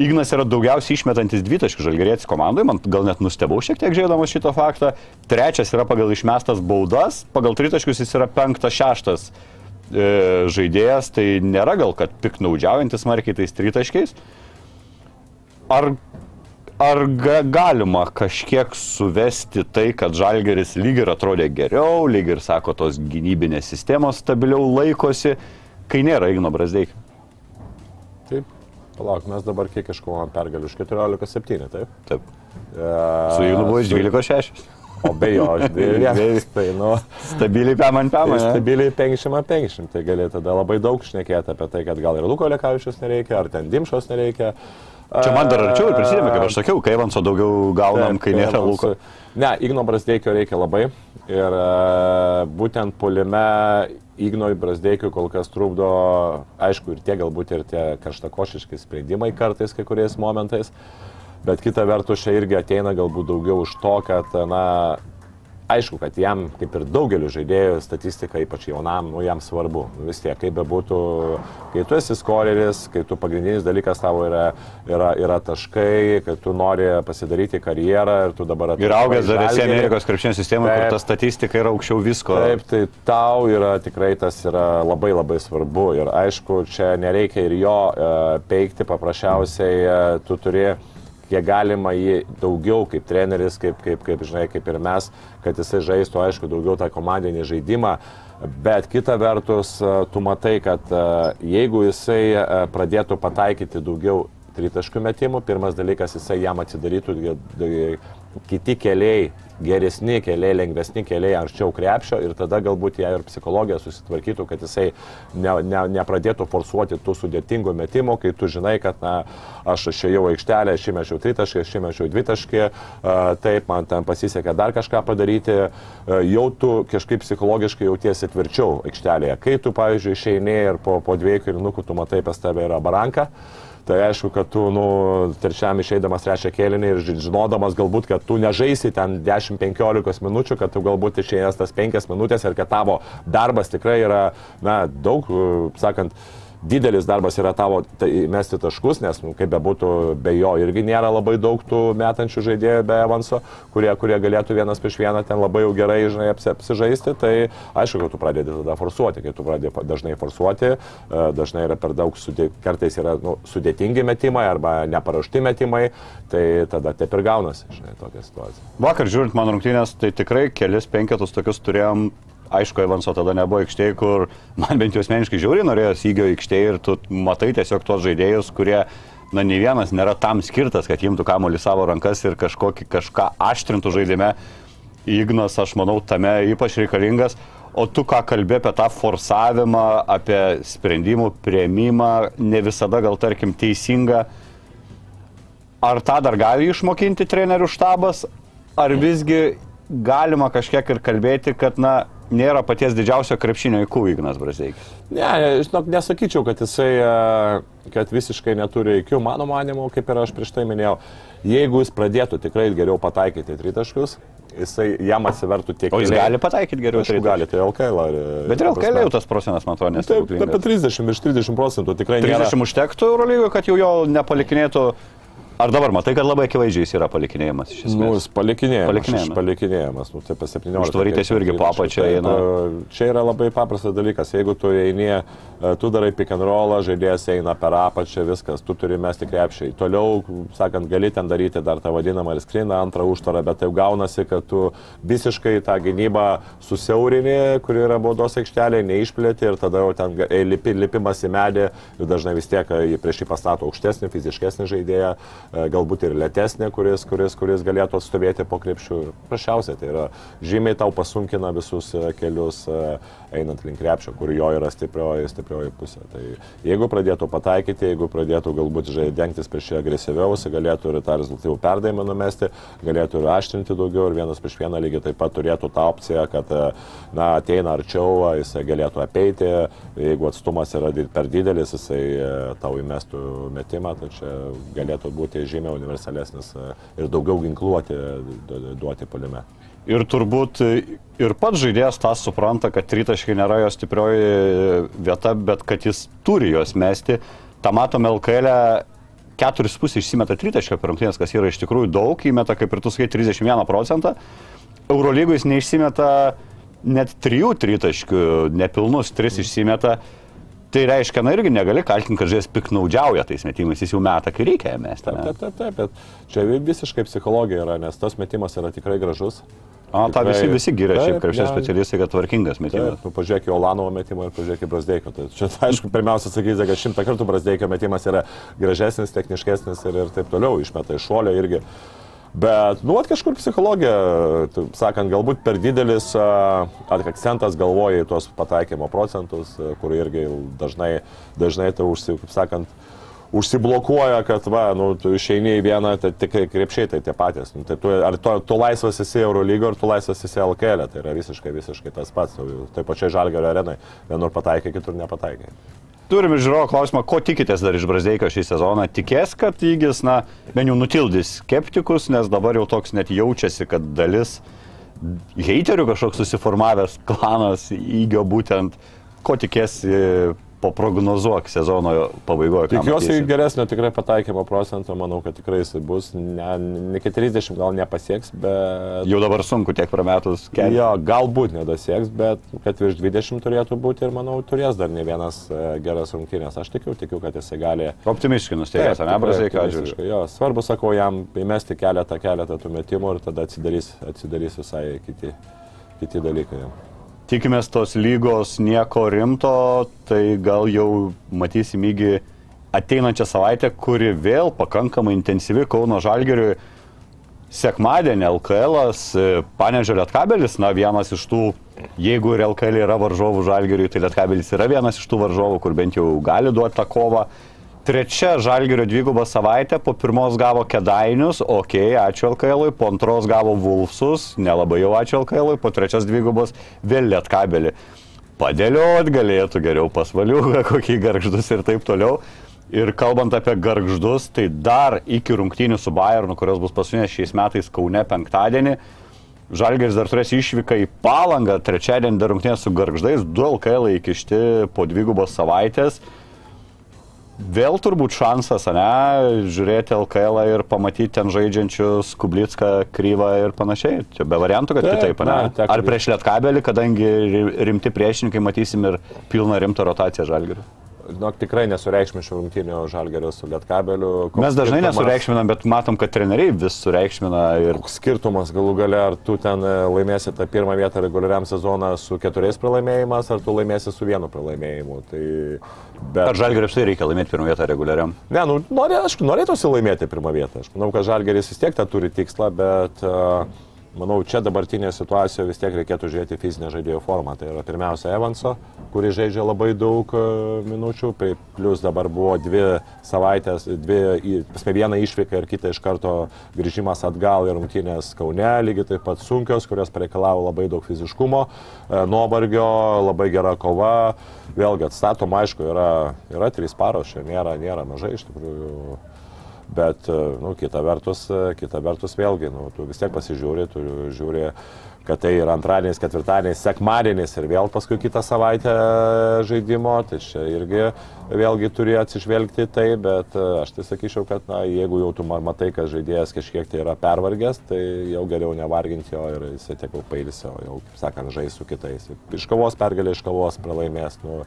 Ignas yra daugiausiai išmetantis dvitaškių žalgerėtis komandai, man gal net nustebau šiek tiek žiūrėdamas šito faktą. Trečias yra pagal išmestas baudas, pagal tritaškius jis yra penktas, šeštas e, žaidėjas, tai nėra gal kad piknaudžiaujantis smarkiai tais tritaškiais. Ar ar ga, galima kažkiek suvesti tai, kad Žalgeris lyg ir atrodė geriau, lyg ir, sako, tos gynybinės sistemos stabiliau laikosi, kai nėra Igno Brasdeikio? Taip, palauk, mes dabar kiek iškovojom pergalių iš 14-7, taip? Taip. E, su Ignu buvo iš 12-6. O be jo, aš dviejų. (laughs) tai, nu, stabiliai pėman pėman. Tai stabiliai 50-50. Tai gali tada labai daug šnekėti apie tai, kad gal ir Luko Lekavičius nereikia, ar ten Dimšos nereikia. Čia man dar arčiau ir prisidėmė, kaip aš sakiau, kai Evanso daugiau gaunam, Taip, kai nėra Luko. Ne, Igno Brasdeikio reikia labai. Ir uh, būtent polime Ignoj Brasdeikiu kol kas trukdo, aišku, ir tie galbūt ir tie karštakošiški sprendimai kartais kai kuriais momentais. Bet kita vertus, čia irgi ateina galbūt daugiau už to, kad, na, aišku, kad jam, kaip ir daugeliu žaidėjų, statistika, ypač jaunam, nu, jam svarbu. Vis tiek, kaip bebūtų, kai tu esi skoreris, kai tu pagrindinis dalykas tavo yra, yra, yra taškai, kai tu nori pasidaryti karjerą ir tu dabar Ir augęs dar esi. Amerikos krepšinio sistemoje, kur ta statistika yra aukščiau visko. Taip, tai tau yra tikrai tas yra labai labai svarbu ir aišku, čia nereikia ir jo e, peikti, paprasčiausiai e, tu turi kiek galima jį daugiau kaip treneris, kaip, kaip, kaip, žinai, kaip ir mes, kad jisai žaistų, aišku, daugiau tą komandinį žaidimą. Bet kita vertus, e, tu matai, kad e, jeigu jisai e, pradėtų pataikyti daugiau tritaškių metimų, pirmas dalykas, jisai jam atsidarytų kiti keliai, geresni keliai, lengvesni keliai arčiau krepšio ir tada galbūt jie ir psichologija susitvarkytų, kad jisai ne, ne, nepradėtų forsuoti tų sudėtingų metimų, kai tu žinai, kad na, aš išėjau aikštelę, aš įmečiau tritaškį, aš įmečiau dvitaškį, taip, man ten pasisekė dar kažką padaryti, jau tu kažkaip psichologiškai jautiesi tvirčiau aikštelėje. Kai tu, pavyzdžiui, išeini ir po, po dviejų kilinukų tu matai, pas tave yra baranka, Tai aišku, kad tu, nu, trečiam išeidamas trečią kėlinį ir ži- žinodamas galbūt, kad tu nežaisi ten 10-15 minučių, kad tu galbūt išėjęs tas 5 minutės ir kad tavo darbas tikrai yra, na, daug, sakant, didelis darbas yra tavo tai, mesti taškus, nes, nu, kaip bebūtų, be jo irgi nėra labai daug tų metančių žaidėjų be Evanso, kurie, kurie galėtų vienas prieš vieną ten labai jau gerai, žinai, apsi, apsižaisti, tai aišku, kad tu pradedi tada forsuoti, kai tu pradedi dažnai forsuoti, e, dažnai yra per daug, sudė, kartais yra nu, sudėtingi metimai arba neparuošti metimai, tai tada taip ir gaunasi, žinai, tokia situacija. Vakar žiūrint mano rungtynės, tai tikrai kelis penketus tokius turėjom. Aišku, Evanso tada nebuvo aikštėje, kur man bent jau asmeniškai žiauriai norėjo įgio aikštėje ir tu matai tiesiog tuos žaidėjus, kurie, na, nei vienas nėra tam skirtas, kad imtų kamuolį savo rankas ir kažkokį, kažką aštrintų žaidime. Ignas, aš manau, tame ypač reikalingas. O tu ką kalbė apie tą forsavimą, apie sprendimų prieimimą, ne visada gal tarkim teisingą. Ar tą dar gali išmokinti trenerių štabas, ar visgi galima kažkiek ir kalbėti, kad, na, nėra paties didžiausio krepšinio įkų Ignas Brazeikis? Ne, žinok, nesakyčiau, kad jisai, e, kad visiškai neturi įkių, mano manimu, kaip ir aš prieš tai minėjau, jeigu jis pradėtų tikrai geriau pataikyti tritaškius, jisai jam atsivertų tiek O jis gali pataikyti geriau Aišku, gali, tai LKL. ar, Bet ir. LKL jau tas procentas, man atrodo, Taip, apie nesistebuklingas. 30, virš 30 procentų tikrai nėra. 30 užtektų Eurolygoje, kad jau jo nepalikinėtų. Ar dabar matai, kad labai akivaizdžiai jis yra palikinėjimas iš esmės? Nu, jis. Palikinėjamas. Palikinėjamas. palikinėjamas. Nu, tai pas 17. Užtvarytės jau irgi po apačia Taip, eina. e, Čia yra labai paprastas dalykas. Jeigu tu eini, e, tu darai pick and rollą, žaidėjas eina per apačią, viskas, tu turi mesti krepšiai. Toliau, sakant, gali ten daryti dar tą vadinamą ir skriną, antrą užtvarą, bet tai gaunasi, kad tu visiškai tą gynybą susiaurini, kuri yra baudos aikštelė, neišplėti ir tada jau ten ei, lipi, lipimas į medį ir dažnai vis tiek e, jį prieš jį pastato aukštesnį, fiziškesnį žaidėją, e, galbūt ir lėtesnį, kuris, kuris, kuris galėtų atstovėti po krepšių. Ir Prašiausiai, tai yra žymiai tau pasunkina visus e, kelius e, einant link krepšio, kur jo yra stiprioji, stiprioji pusė. Tai jeigu pradėtų pataikyti, jeigu pradėtų galbūt žai- dengtis prieš jį agresyviau, jis galėtų ir tą rezultatyvų perdavimą numesti, galėtų ir aštrinti daugiau ir vienas prieš vieną lygiai taip pat turėtų tą opciją, kad na, ateina arčiau, jis galėtų apeiti, jeigu atstumas yra per didelis, jisai e, tau įmestų metimą, tai čia galėtų būti žymiai universalesnis e, ir daugiau ginkluoti du- duoti palime. Ir turbūt ir pats žaidėjas tą supranta, kad tritaškai nėra jo stiprioji vieta, bet kad jis turi juos mesti. Ta matome LKL. e, Keturis pusės išsimeta tritaškio per rungtynės, kas yra iš tikrųjų daug, įmeta, kaip ir tu sakai, 31 procentą. Eurolygoje jis neišsimeta net trijų tritaškių, nepilnus tris išsimeta. Tai reiškia, na irgi negali kaltinti, kad žaidėjas piknaudžiauja tais metimais, jis jau meta, kai reikia mesti. Taip, taip, taip, bet čia visiškai psichologija yra, nes tas metimas yra tikrai gražus. O, tą visi, visi giria, šiaip krepšinio specialistai, kad tvarkingas metimas. Taip, nu, pažiūrėk į Olanovo metimą ir pažiūrėk į Brasdeikio. Tai čia, (laughs) aišku, pirmiausia sakyti, kad šimtą kartų Brasdeikio metimas yra gražesnis, techniškesnis ir, ir taip toliau, išmeta iš šuolio irgi. Bet, nu, at kažkur psichologija, sakant, galbūt per didelis akcentas galvoja į tuos pataikymo procentus, kur irgi dažnai, dažnai tai užsi, kaip sakant, užsiblokuoja, kad, va, nu, tu išeini į vieną, tai tik krepšiai tai tie patys. Nu, tai tu, ar tu, tu laisvas esi Eurolygo, ar tu laisvas esi LKL, tai yra visiškai, visiškai tas pats. Taip pačiai Žalgerio arenai, vienur pataikai, kitur nepataikai. Turim ir žiūrovo klausimą, ko tikitės dar iš Brazdeikio šį sezoną? Tikės, kad įgis, na, bent jau nutildys skeptikus, nes dabar jau toks net jaučiasi, kad dalis heiterių kažkoks susiformavęs klanas įgio būtent, ko tikėsi paprognozuok sezono pabaigoje. Tikiuosi geresnio tikrai pataikymo procento, manau, kad tikrai jisai bus, ne, ne iki 30 gal nepasieks, bet... Jau dabar sunku tiek prametus kelią. Jo, galbūt nedasieks, bet kad virš 20 turėtų būti ir manau turės dar ne vienas e, geras rungtynės. Aš tikiu, tikiu, kad jisai gali... Optimistiškai nusteigęs, ne, Brazikai, ką žiūri. Jo, svarbu, sakau, jam įmesti keletą, keletą tų metimų ir tada atsidarys, atsidarys visai kiti, kiti dalykai. jam. Tikimės tos lygos nieko rimto, tai gal jau matysim įgy ateinančią savaitę, kuri vėl pakankamai intensyvi Kauno Žalgeriui. Sekmadienį LKL, Panežio Lietkabelis, na vienas iš tų, jeigu ir LKL yra varžovų Žalgeriui, tai Lietkabelis yra vienas iš tų varžovų, kur bent jau gali duoti tą kovą. Trečia Žalgerio dvigubą savaitę, po pirmos gavo Kedainius, ok, ačiū LKL, po antros gavo Vulfsus, nelabai jau ačiū LKL, po trečios dvigubos vėl Lietkabelį. Padėliot galėtų geriau pasvaliuką, (laughs) kokį garždus ir taip toliau. Ir kalbant apie garždus, tai dar iki rungtynių su Bayernu, kurios bus paskutinės šiais metais Kaune penktadienį, Žalgeris dar turės išvyką į Palangą, trečiadienį dar rungtynės su garždais, du LKL įkišti po dvigubos savaitės. Vėl turbūt šansas, ne, žiūrėti LKL ir pamatyti ten žaidžiančius Kublitską, Kryvą ir panašiai. Čia be variantų, kad Taip, kitaip, ne? na, Ar prieš Lietkabelį, kadangi ri- rimti priešininkai matysim ir pilną rimtą rotaciją Žalgerių. Nu, tikrai nesureikšminčiau rungtynių žalgerio su Lietkabeliu. Mes dažnai skirtumas- nesureikšminam, bet matom, kad treneriai vis sureikšmina ir Koks skirtumas galų gale, ar tu ten e, laimėsi tą pirmą vietą reguliariam sezoną su keturiais pralaimėjimas, ar tu laimėsi su vienu pralaimėjimu. Tai, bet... ar Žalgeriui apskritai reikia laimėti pirmą vietą reguliariam. Ne, nu, norė, aš norėtųsi laimėti pirmą vietą. Aš manau, kad Žalgeris vis tiek tą turi tikslą, bet uh, manau, čia dabartinėje situacijoje vis tiek reikėtų žiūrėti fizinę žaidėjo formą. Tai yra pirmiausia Evanso, kuris žaidžia labai daug uh, minučių, plus dabar buvo dvi savaitės, dvi, pasme, viena išvyka ir kita iš karto grįžimas atgal į rungtynės Kaune, lygiai taip pat sunkios, kurios pareikalavo labai daug fiziškumo, uh, nuovargio, labai gera kova. Vėlgi atstatom, aišku, yra, yra trys paros, čia nėra, nėra mažai iš tikrųjų. Bet, e, nu, kita vertus, e, kita vertus vėlgi, nu, tu vis tiek pasižiūri, tu žiūri, kad tai yra antradienis, ketvirtadienis, sekmadienis ir vėl paskui kitą savaitę žaidimo, tai čia irgi vėlgi turi atsižvelgti tai, bet e, aš tai sakyčiau, kad na, jeigu jau tu ma- matai, kad žaidėjas kažkiek tai yra pervargęs, tai jau geriau nevarginti jo ir jisai tiek jau pailsi, o jau, kaip sakant, žais su kitais. Iškavos pergalė, iškavos pralaimės. Nu,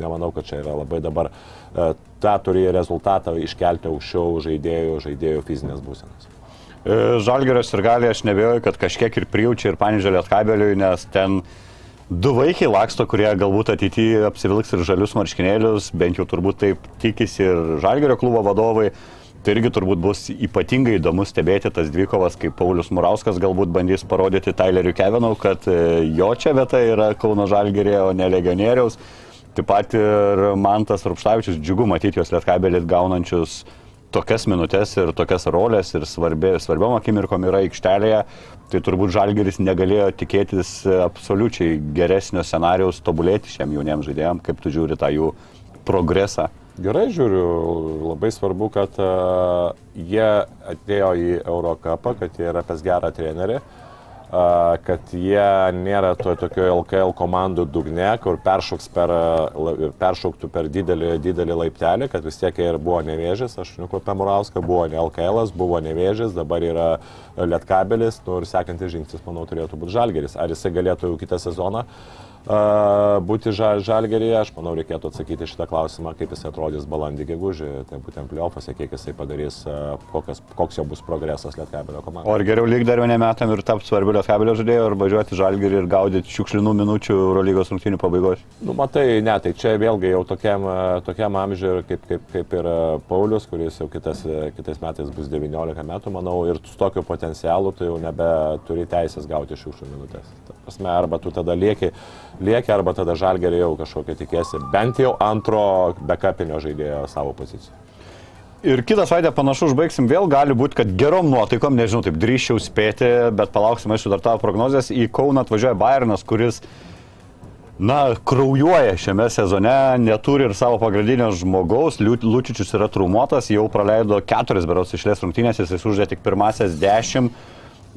Nemanau, kad čia yra labai dabar e, tą turi rezultatą iškelti aukščiau žaidėjų, žaidėjų fizinės būsenos. E, Žalgerio ir gali, aš nebejoju, kad kažkiek ir prijaučia ir Panežė Lietkabeliui, nes ten du vaikai laksto, kurie galbūt ateityje apsivilks ir žalius marškinėlius, bent jau turbūt taip tikisi ir Žalgerio klubo vadovai. Tai irgi turbūt bus ypatingai įdomu stebėti tas dvikovas, kaip Paulius Murauskas galbūt bandys parodyti Tyleriu Kevinau, kad e, jo čia vieta yra Kauno Žalgerė, o ne legionieriaus. Taip pat ir Mantas Rupštavičius, džiugu matyti juos Lietkabelį gaunančius tokias minutės ir tokias rolės ir svarbi, svarbiom akimirkom yra aikštelėje, tai turbūt Žalgeris negalėjo tikėtis absoliučiai geresnio scenarijaus tobulėti šiem jauniems žaidėjams, kaip tu žiūri tą jų progresą. Gerai žiūriu, labai svarbu, kad uh, jie atėjo į Eurocapą, kad jie yra pas gerą trenerį, kad jie nėra to tokio LKL komandų dugne, kur peršoks per, peršoktų per didelį, didelį laiptelį, kad vis tiek jie ir buvo nevėžės, aš žinau, apie Murauską buvo ne LKL, buvo nevėžės, dabar yra Lietkabelis, nu ir sekantis žingsnis, manau, turėtų būti Žalgeris. Ar jisai galėtų jau kitą sezoną uh, būti ža, Žalgeryje, aš manau, reikėtų atsakyti šitą klausimą, kaip jis atrodys balandį gegužį, tai būtent pliofose, kiek jisai padarys, kokios, koks jo bus progresas Lietkabelio O komandoje. ar geriau lyg dar vieną metam ir tapti svarbiu Lietkabelio žaidėju, ar važiuoti Žalgerį ir gaudyti šiukšlinų minučių Eurolygos rungtynių pabaigos? Nu, matai, ne, tai čia vėlgi jau tokiam, tokiam amžiui, kaip, kaip, kaip ir Paulius, kuris jau kitas, kitais metais bus 19 metų, manau, ir su tokiu potencialu tu jau nebeturi teisės gauti šiukšlių minutės. Ta prasme, arba tu tada lieki, lieki arba tada žalgerį jau kažkokią tikėsi, bent jau antro backupinio žaidėjo savo poziciją. Ir kitą savaitę panašu užbaigsim vėl, gali būti, kad gerom nuotaikom, nežinau, taip drįščiau spėti, bet palauksim, aišku, dar tavo prognozijas. Į Kauną atvažiuoja Bayernas, kuris, na, kraujuoja šiame sezone, neturi ir savo pagrindinio žmogaus, Lučičius yra traumuotas, jau praleido keturis beros išlės rungtynės, jis uždė tik pirmasias dešimt.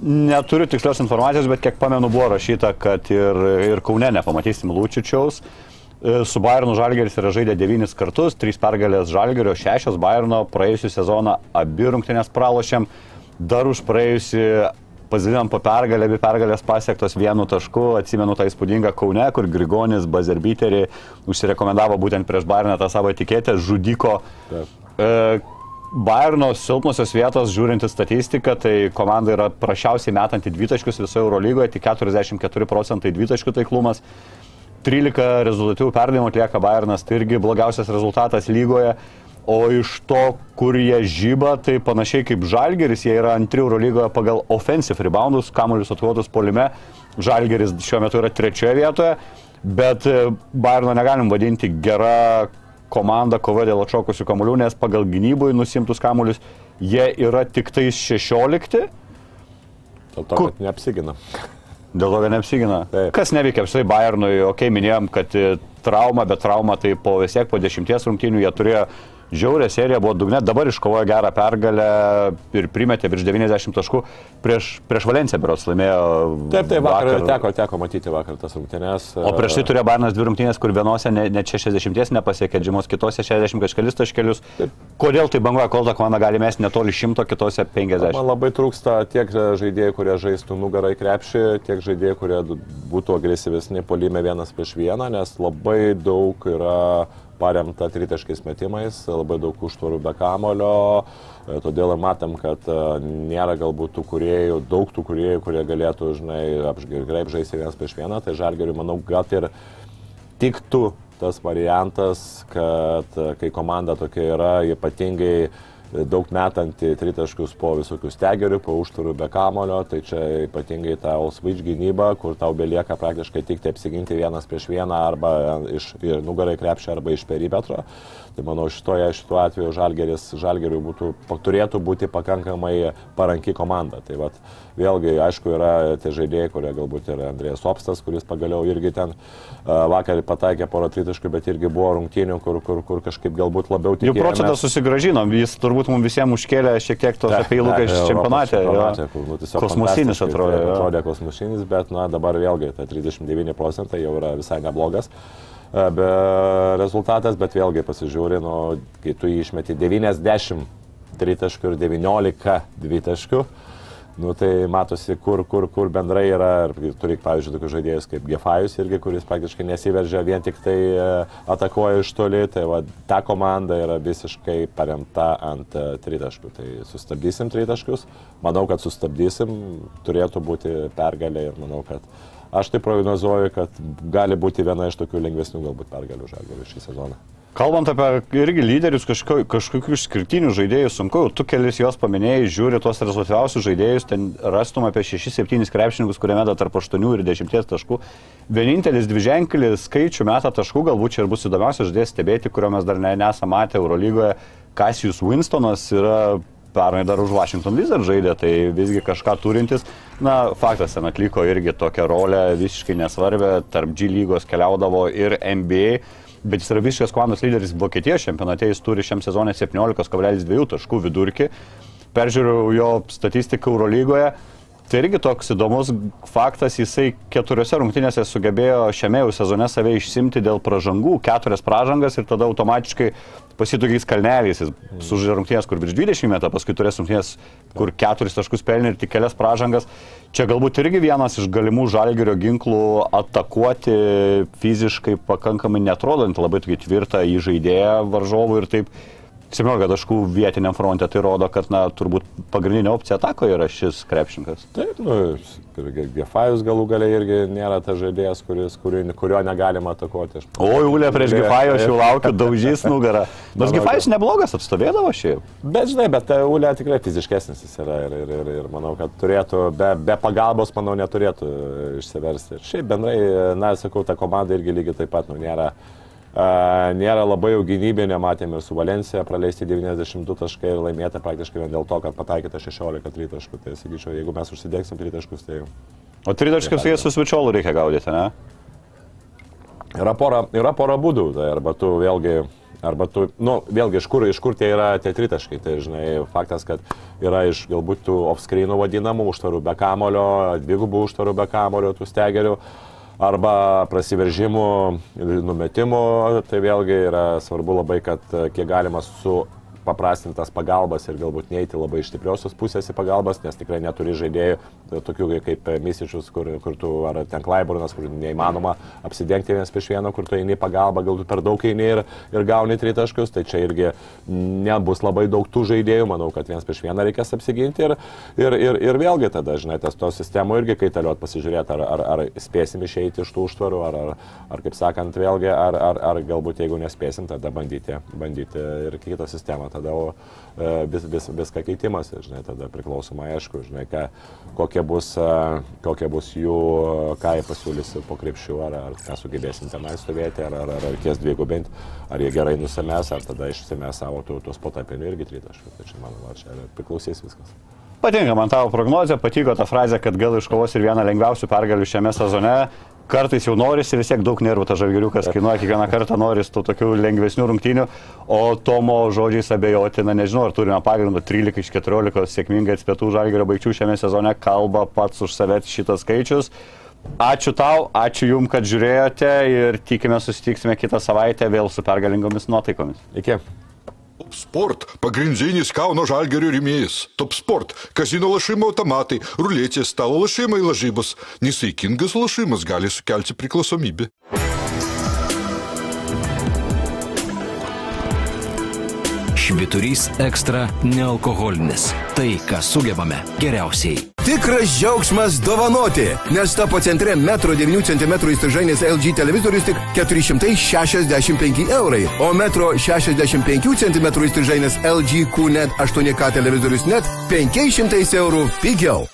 Neturiu tikslios informacijos, bet kiek pamenu buvo rašyta, kad ir, ir Kaune nepamatysim Lūčičiaus. E, Su Bayernu Žalgeris yra žaidę devynis kartus, trys pergalės Žalgerio, šešios Bayerno, praėjusią sezoną abi rungtynės pralošėm, dar už praėjusią pasidalinam po pergalę, abi pergalės pasiektos vienu tašku, atsimenu tą įspūdingą Kaune, kur Grigonis Bazerbiterį užsirekomendavo būtent prieš Bayerną tą savo etiketę, žudiko. Taip. E, Bayerno silpnosios vietos, žiūrint į statistiką, tai komanda yra prašiausiai metanti dvitaškius visoje Eurolygoje, tik 44 procentai dvitaškių taiklumas. 13 rezultatyvų perdavimų atlieka Bayernas, tai irgi blogiausias rezultatas lygoje. O iš to, kur jie žyba, tai panašiai kaip Žalgeris, jie yra antri Eurolygoje pagal offensive reboundus, kamuolius atkovotus polime. Žalgeris šiuo metu yra trečioje vietoje, bet e, Bayerno negalim vadinti gera komanda kova dėl atšokusių kamuolių, nes pagal gynybui nusimtus kamuolius jie yra tik tais 16. Dėl to, Kur- kad neapsigina. (laughs) Dėl to, kad neapsigina. Taip. Kas neveikia, štai Bayernui, okei, okay, minėjom, kad e, trauma, bet trauma tai po vis tiek po dešimties rungtynių jie turėjo žiaurę seriją, buvo dugne, dabar iškovojo gerą pergalę ir primetė virš 90 taškų prieš, prieš Valenciją, berots laimėjo. Taip, taip, vakar, vakar teko, teko matyti vakar tas rungtynės. O prieš tai turėjo Bayernas dvi rungtynės, kur vienose ne- net 60 nepasiekė, žymos kitose 60 kažkelis taškelius. Kodėl tai banguoja, kol ta komanda gali mesti netoli 100, kitose 50? Man labai trūksta tiek žaidėjų, kurie žaistų nugarą į krepšį, tiek žaidėjų, kurie būtų agresyvesni polime vienas prieš vieną, nes labai daug yra paremta tritaškais metimais, labai daug užtvarų be kamulio, e, todėl ir matom, kad e, nėra galbūt tų kuriejų, daug tų kuriejų, kurie galėtų, žinai, apžgraip žaisti vienas prieš vieną, tai žalgeriui, manau, gal ir tiktų tas variantas, kad e, kai komanda tokia yra, ypatingai daug metanti tritaškius po visokių stegerių, po užtvarų be kamulio, tai čia ypatingai ta All-Switch gynyba, kur tau belieka praktiškai tik tai apsiginti vienas prieš vieną arba iš nugarai krepšio arba iš perimetro. Tai manau, šitoje, šituo atveju žalgeris, žalgeriui būtų, turėtų būti pakankamai paranki komanda. Tai vat, vėlgi, aišku, yra tie žaidėjai, kurie galbūt yra Andrėjas Opstas, kuris pagaliau irgi ten uh, vakar pataikė porą tritaškių, bet irgi buvo rungtynių, kur, kur, kur kažkaip galbūt labiau Jų tikėjo. procentą susigražinom, jis turbūt mums visiems užkėlė šiek tiek tos apie įluką iš čempionate. jo. Nu, Kosmosinis atrodė. Atrodė kosmosinis, bet na, dabar vėlgi ta 39 procentai jau yra visai neblogas. E, Be rezultatas, bet vėlgi pasižiūri, nu, kai tu jį išmeti 90 tritaškių ir 19 dvitaškių, nu, tai matosi, kur, kur, kur bendrai yra. Ir turi, pavyzdžiui, tokius žaidėjus kaip Gefajus irgi, kuris praktiškai nesiveržia, vien tik tai e, atakuoja iš toli. Tai va, ta komanda yra visiškai paremta ant e, tritaškių. Tai sustabdysim tritaškius. Manau, kad sustabdysim. Turėtų būti pergalė ir manau, kad aš tai prognozuoju, kad gali būti viena iš tokių lengvesnių galbūt pergalių žalgerių šį sezoną. Kalbant apie irgi lyderius, kažko, kažkokių išskirtinių žaidėjų sunku, tu kelis juos paminėjai, žiūri tuos rezultatyviausius žaidėjus, ten rastum apie 6-7 krepšininkus, kurie meta tarp 8 ir 10 taškų. Vienintelis dviženklis skaičių meta taškų, galbūt čia ir bus įdomiausia žaidėjas stebėti, kurio mes dar ne, nesame matę Eurolygoje. Kasijus Winstonas yra pernai dar už Washington Wizard žaidė, tai visgi kažką turintis. Na, faktas, ten atliko irgi tokią rolę visiškai nesvarbę, tarp G lygos keliaudavo ir NBA bet jis yra visiškas komandos lyderis Vokietijos čempionate, jis turi šiam sezonė 17,2 taškų vidurkį. Peržiūrėjau jo statistiką Eurolygoje. Tai irgi toks įdomus faktas, jisai keturiose rungtynėse sugebėjo šiame jau sezone save išsimti dėl pražangų, keturias pražangas ir tada automatiškai pasitokiais kalneliais. Jis sužaidė rungtynės, kur virš 20 metų, paskui turės rungtynės, kur keturis taškus pelnė ir tik kelias pražangas. Čia galbūt irgi vienas iš galimų žalgerio ginklų atakuoti fiziškai pakankamai netrodant labai tvirtą įžaidėją varžovų ir taip 17 taškų vietiniam fronte, tai rodo, kad, na, turbūt pagrindinė opcija atako yra šis krepšininkas. Taip, nu, ir Gefajus galų galiai irgi nėra tas žaidėjas, kuris, kurio, kurio negalima atakuoti. Aš- O, Julė prieš Taip, Gifajų aš jau laukiu, daužys nugarą. (laughs) Nors Manau, Gifajus neblogas atstovėdavo šiaip. Bet žinai, bet e, Ulė tikrai fiziškesnis jis yra ir, ir, ir, ir manau, kad turėtų, be, be pagalbos, manau, neturėtų e, išsiversti. Ir šiaip bendrai, e, na, sakau, ta komanda irgi lygiai taip pat, nu, nėra, nėra labai jau gynybinė, matėme ir su Valencija praleisti 92 taškai ir laimėti praktiškai vien dėl to, kad pataikėte 16 tritaškų. Tai sakyčiau, jeigu mes užsidėksim tritaškus, tai O tritaškius jais su Svičiolu reikia gaudyti, ne? Yra pora, yra pora būdų, tai arba tu vėlgi Arba tu, nu, vėlgi, iš kur, iš kur tie yra tie tritaškai. Tai, žinai, faktas, kad yra iš galbūt tų off-screenų vadinamų užtvarų be kamulio, dvigubų užtvarų be kamulio, tų stegerių arba prasiveržimų ir numetimų, tai vėlgi yra svarbu labai, kad kiek galima su paprastintas pagalbas ir galbūt neiti labai iš stipriosios pusės į pagalbas, nes tikrai neturi žaidėjų, tai tokių kaip Misičius, kur, kur tu, ar ten Klaiburnas, kur neįmanoma apsidengti vienas prieš vieną, kur tu eini į pagalbą, galbūt per daug eini ir, ir gauni tritaškius, tai čia irgi nebus labai daug tų žaidėjų, manau, kad vienas prieš vieną reikės apsiginti ir, ir, ir, ir vėlgi tada, žinai, tas to sistemų irgi kaitaliot pasižiūrėti, ar, ar, ar spėsim išeiti iš tų užtvarų, ar, ar, ar kaip sakant, vėlgi, ar, ar, ar galbūt jeigu nespėsim, tada bandyti, bandyti ir kitą sistemą tada o e, vis, vis, viską keitimas, žinai, tada priklausomai aišku, žinai, ką, kokie, bus, e, kokie bus jų, ką jie pasiūlys po krepšių, ar, ar ką sugebėsim tenai stovėti, ar, ar, ar reikės dvigubinti, ar jie gerai nusimės, ar tada išsimės savo tuos potapinių irgi tritaškių. Tai čia, manau, čia priklausys viskas. Patinka man tavo prognozija, patiko ta frazė, kad gal iškovos ir vieną lengviausių pergalių šiame sezone kartais jau norisi vis tiek daug nervų, tas žalgiriukas kainuoja, kiekvieną kartą norisi tų tokių lengvesnių rungtynių, o Tomo žodžiais abejotina, nežinau, ar turime pagrindą 13 iš 14 sėkmingai atspėtų žalgirio baigčių šiame sezone, kalba pats už save šitas skaičius. Ačiū tau, ačiū Jums, kad žiūrėjote ir tikime susitiksime kitą savaitę vėl su pergalingomis nuotaikomis. Iki. Top Sport – pagrindinis Kauno žalgerio rėmėjas. Top Sport – kazino lašimo automatai, ruletės, stalo lašimai lažybos. Nesaikingas lašimas gali sukelti priklausomybę. Šviturys ekstra nealkoholinis. Tai, ką sugebame geriausiai. Tikras džiaugsmas dovanoti, nes tapo centre 1,9 cm įstrižainės LG televizorius tik 465 eurai, o 1,65 cm įstrižainės LG QNET 8K televizorius net 500 eurų pigiau.